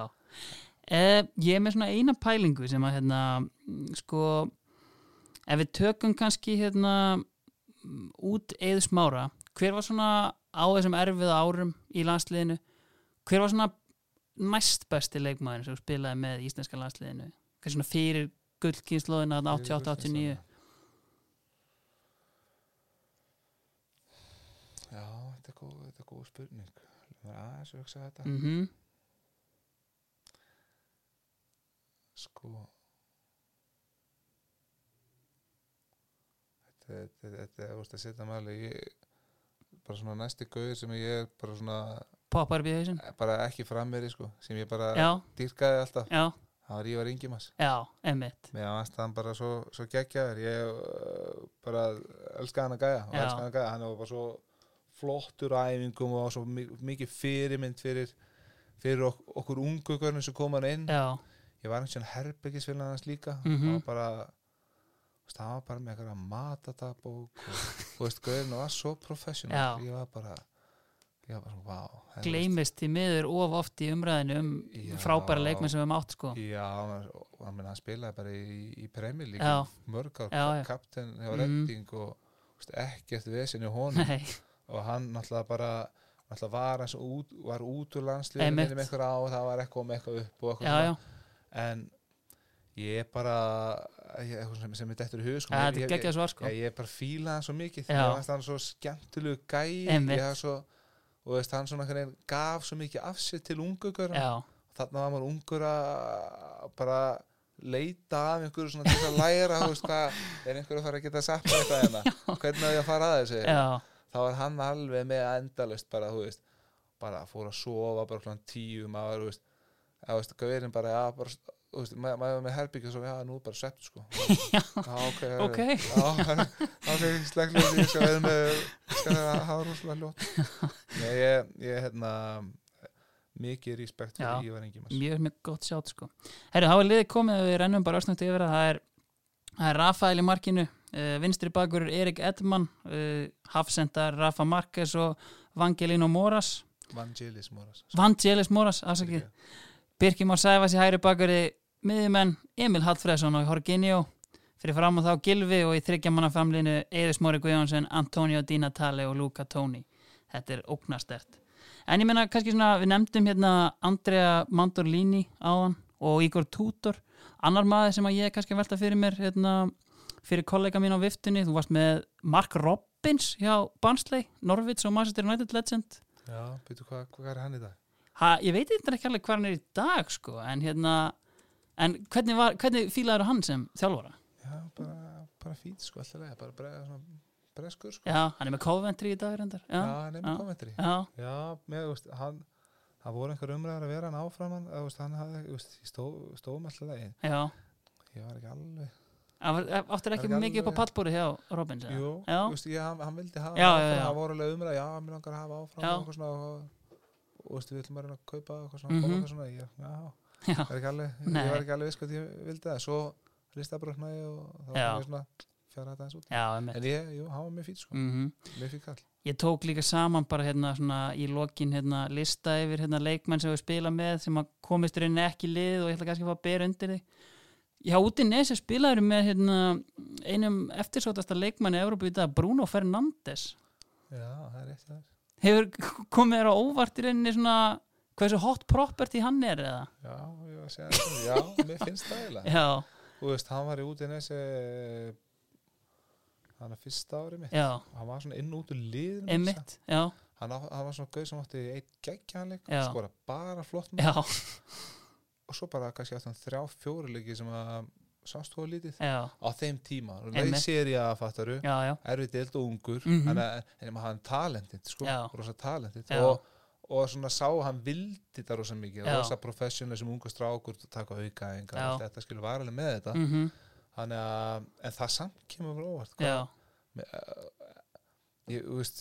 Eh, Ég er með svona eina pælingu sem að hérna, sko ef við tökum kannski hérna út eða smára hver var svona á þessum erfiða árum í landsliðinu? Hver var svona næst besti leikmaður sem spilaði með íslenska landsliðinu? Kannski svona fyrir gullkynnslóðina 88-89 Já, þetta er góð, þetta er góð spurning. Það er aðeins að hugsa þetta. Mhm, Sko. Þetta, þetta, þetta, þú veist að setja ég, bara svona næsti gauður sem ég er bara svona, poppar upp í hausinn. Bara ekki frammeri sko, sem ég bara já, dýrkaði alltaf, já, það var Ívar Ingimas já, emmitt Mér fannst hann bara svo, svo geggjaður. Ég uh, bara elska hann að gæja og Já. elska hann að gæja, hann var bara svo flottur á æfingum og svo mi- mikið fyrirmynd fyrir, fyrir ok okkur ungu görnum sem kom hann inn. Já, ég var einhvern herbyggisfélag hans líka. Mhm. hann var bara þú veist, hann var bara með eitthvað matadagbók og þú veist, görnum var svo professional. Já. ég var bara er, gleymist í miður of oft í umræðinu um Já. frábæra leikmenn sem við mátt sko já, hann, hann, meina, hann spilaði bara í, í Premier League Já. mörg ár, Já, já. kapten hjá Mhm. Redding og ekkert vesinn í honum nei, og hann náttúrulega bara náttúrulega var, út, var út úr landsliðinu minnum eitthvað á og það var eitthvað með eitthvað upp og eitthvað já, já, en ég er bara ég, sem, sem er dettur í hug sko. ja, ég, er ég, sko ég, ég bara fíla hann svo mikið ég fannst hann svo skemmtilegu gæi ég hafði svo og veist, hann svona veginn gaf svo mikið af sér til ungugur þarna var maður ungur að bara leita af einhverju svona til að læra veist hvað, er einhverju að fara að geta mér eitthvað hérna, hvernig á ég að fara að þessu? Þá var hann alveg með endalust bara, þú veist, bara fór að sofa bara klokkan tíu, maður, þú veist eða, þú veist, gauðin bara, já, bara þú veist, maður maður með herbyggja svo, já, nú bara svept, sko. Já, ok, ok. Ok, sleklega ég skal vera með, skal vera að hafa rosalega ljótt Nei, ég, ég, hérna mikið respekt fyrir Ívar Ingimas mjög, mjög gott sjátt sko. Herru, þá er liðið komið og við rennum bara örsnögt yfir að það er það er Rafael í markinu uh, vinstri bakur Erik Edman uh, hafsendar Rafa Marquez og Vangelino Moras. Vangelis Moras. Vangelis Moras, afsakið Birkir Már Sæfas í hægri bakari miðjumenn Emil Hallfreðsson og Jorginho. Fyrir fram á þá Gilvi og í þryggjamanna framlinu Eðis Móri Guðjónsson, Antonio Di Natale og Luca Toni. Þetta er ógnastert en ég meina kannski svona, við nefndum hérna Andrea Mandorlini áðan og Igor Tudor. Annar maður sem að ég kannski velta fyrir mér hérna, fyrir kollega mín á viftunni þú varst með Mark Robbins hjá Barnsley, Norvits og Manchester United legend. Já, byrju, hvað, hvað er hann í dag? Ha, ég veit eitthvað ekki alveg hvað hann er í dag sko, en hérna en hvernig, var, hvernig fílaður hann sem þjálfara? Já, bara, bara fít, sko, alltaf bara bre, svona, breskur, sko Já, hann er með Coventry í dag reyndar Já, Já, hann er með já. kommentari já, Já, með, veist, hann það voru einhver umræðar að vera hann áfram þú veist, hann hafði, veist, stó með alltaf leið, já. ég var ekki alveg var- Áttir ekki mikið upp á pallbúri hjá Robbins eða? Jú, Já. veist, ég, hann, hann vildi hafa Já, áfram, já. það voru alveg umræða, já, mér langar að hafa áfram Já. og eitthvað svona og, við ætlum að reyna að kaupa eitthvað svona, mm eitthvað svona. Ég, já, Já, það ekki alveg, ég var ekki alveg viss hvað ég vildi það, svo listabröknaði og Já. var svona fjara þetta eins út. Já, en ég, jú, hann var mjög fít, sko, Mm mjög fít kall. Ég tók líka saman bara hérna svona í lokin hérna lista yfir hérna leikmenn sem við spila með sem að komist reyni ekki lið og ég ætla kannski að fá að bera undir því Já, út í nesi spilaður með hérna einum eftirsótasta leikmanni Európa í dag, Bruno Fernandes. Já, það er rétt það Hefur komið þér á óvart í reyninni svona hversu hot property hann er eða? Já, ég var að segja það, já, mér finnst það eiginlega. Já, Þú veist, hann var í út í þessi hann er fyrsta ári mitt. Já, hann var svona inn út úr liðinu einmitt, já, hann, hann var svona gauð sem átti eitt geggjanleik skora bara flott með já, og svo bara kannski átti hann þrjá fjóri leiki sem að þú lítið já, á þeim tíma, og leið serið að fattaru erfið deild og ungur. Hann er, en hann talentið sko, rosa talentið og, og svona sá að hann vildi þetta rosa mikið, rosa professional sem ungu strákur taka Já. allt þetta skilur var alveg með þetta. Mhm, Þannig að, en það samt kemur frá óvart já, með, uh, ég, þú veist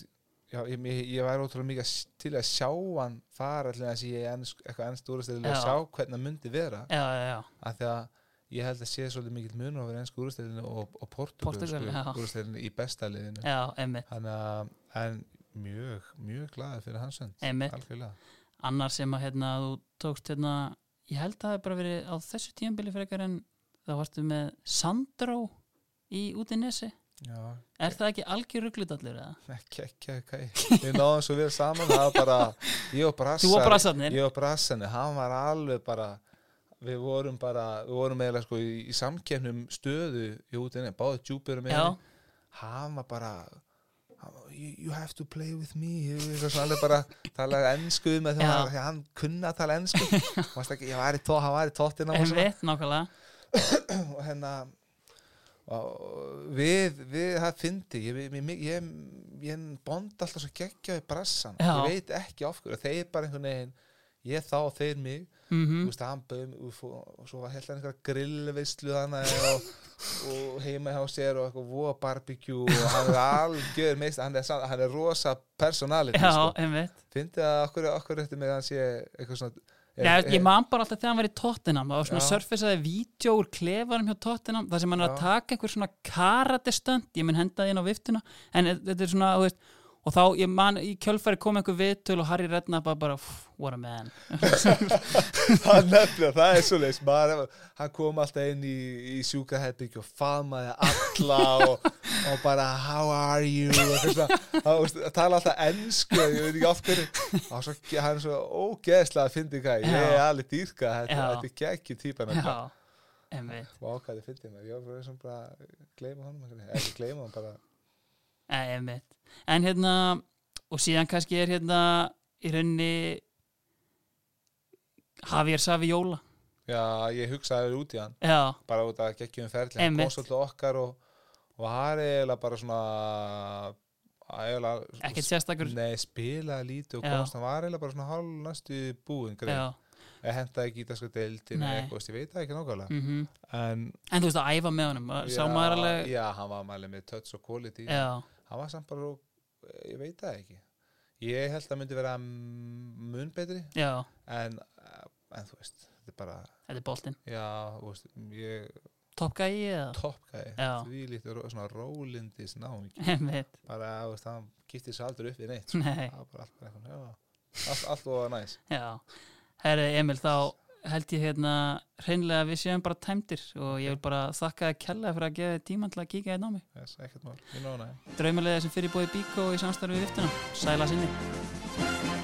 já, ég, ég, ég væri ótrúlega mikið að- til að sjá hann fara allir að sé ensk, eitthvað ennst úrstæðilega að sjá hvernig það myndi vera. Já, já, af því að ég held að sé svolítið mikill munur á vera ennsku úrstæðinu og, og portugalsku úrstæðinu í besta liðinu. Þannig að, en mjög mjög glaðið fyrir hans algjörlega. Annar sem að hérna þú tókst hérna, ég held að það hef bara verið á þessu tíðanbili frekar en þá varstu með Sandró í út í nesi, já, er það ekki algjör rugglutallur eða? ekki, ekki, ekki. Við náðum svo vel saman bara, ég og Brassa Þú og brassarnir? ég og Brassanir, hann var alveg bara við vorum bara við vorum eiginlega sko í, í samkefnum stöðu í útinni, báðið henni hann var bara hann you, you have to play with me alveg bara talaði ennsku með því Já. að hann kunna að tala ennsku hann var í tóttina svona. einmitt, nákvæmlega og og við, við það fyndi ég, ég, ég, ég, bond alltaf svo geggjaði brassan Já. ég veit ekki of hverju, þeir bara einhvern veginn ég þá og þeir mig mm þú veist, hann bauð og og svo held hann einhverja grillveislu þannig og, og heima hjá sér og eitthvað voða barbecue og hann er algjör meist, hann er, hann er rosa personality, Já, sko. einmitt. Fyndi að okkur, okkur eftir mig að hann sé eitthvað svona Já, ég man bara alltaf þegar hann var í Tottenham það var svona surfaceaði vídeo úr klefarum hjá Tottenham þar sem hann er að taka einhver svona karatestönd, ég mun henda það inn á viftuna en þetta er svona, þú veist og þá, ég man, í kjölfæri kom einhver viðtöl og Harry Redknapp bara, bara "Pff, what a man. Hann nefnilega, það er svo leis hann kom alltaf inn í, í sjúkaherbyggi og faðmaði alla og, og bara how are you? Og eitthvað hann veist, tala alltaf ennsku, ég veit ekki of hverju. Og svo, hann er svo ógeðslega að fyndi hvað, ég er alveg dýrka þetta, þetta er geggjum típan Já, einmitt. Og ákvæði fyndi mér, ég var bara að gleyma veginn. ekki gleyma honum bara. Nei, einmitt En hérna, og síðan kannski er hérna í rauninni Javier Saviola já, ég hugsaði út í hann. Já, bara út að geggjum ferli. Hann kom svolítið okkar og, og hann er eiginlega bara svona ekkert sérstakur. Spilaði lítið og komst, hann var eiginlega bara svona hálf næstu búin eða eitthvað, veist, ég veit það ekki nákvæmlega. Mhm. En En þú veist að æfa með honum, já, alveg já, hann var með touch og quality. Já, hann var samt bara, svo- ég veit það ekki. Ég held að myndi vera mun betri en, en þú veist, þetta er bara þetta er boltinn. Toppgæi eða? toppgæði, Já. því lítið svona rólindis náungi Einmitt, bara, veist, hann giftið sér aldrei upp við neitt. Nei, það var bara allt, allt, allt og næs. Já. Herri Emil, þá held ég hérna hreinlega að við séum bara tæmdir og ég vil bara þakka þér kella fyrir að gefa þér tíma til að kíka hérna á mig. Yes, ekkert mál, ég nána Draumalega sem fyrir bóði Bíkó í samstarfi við viftuna. Sæla sinni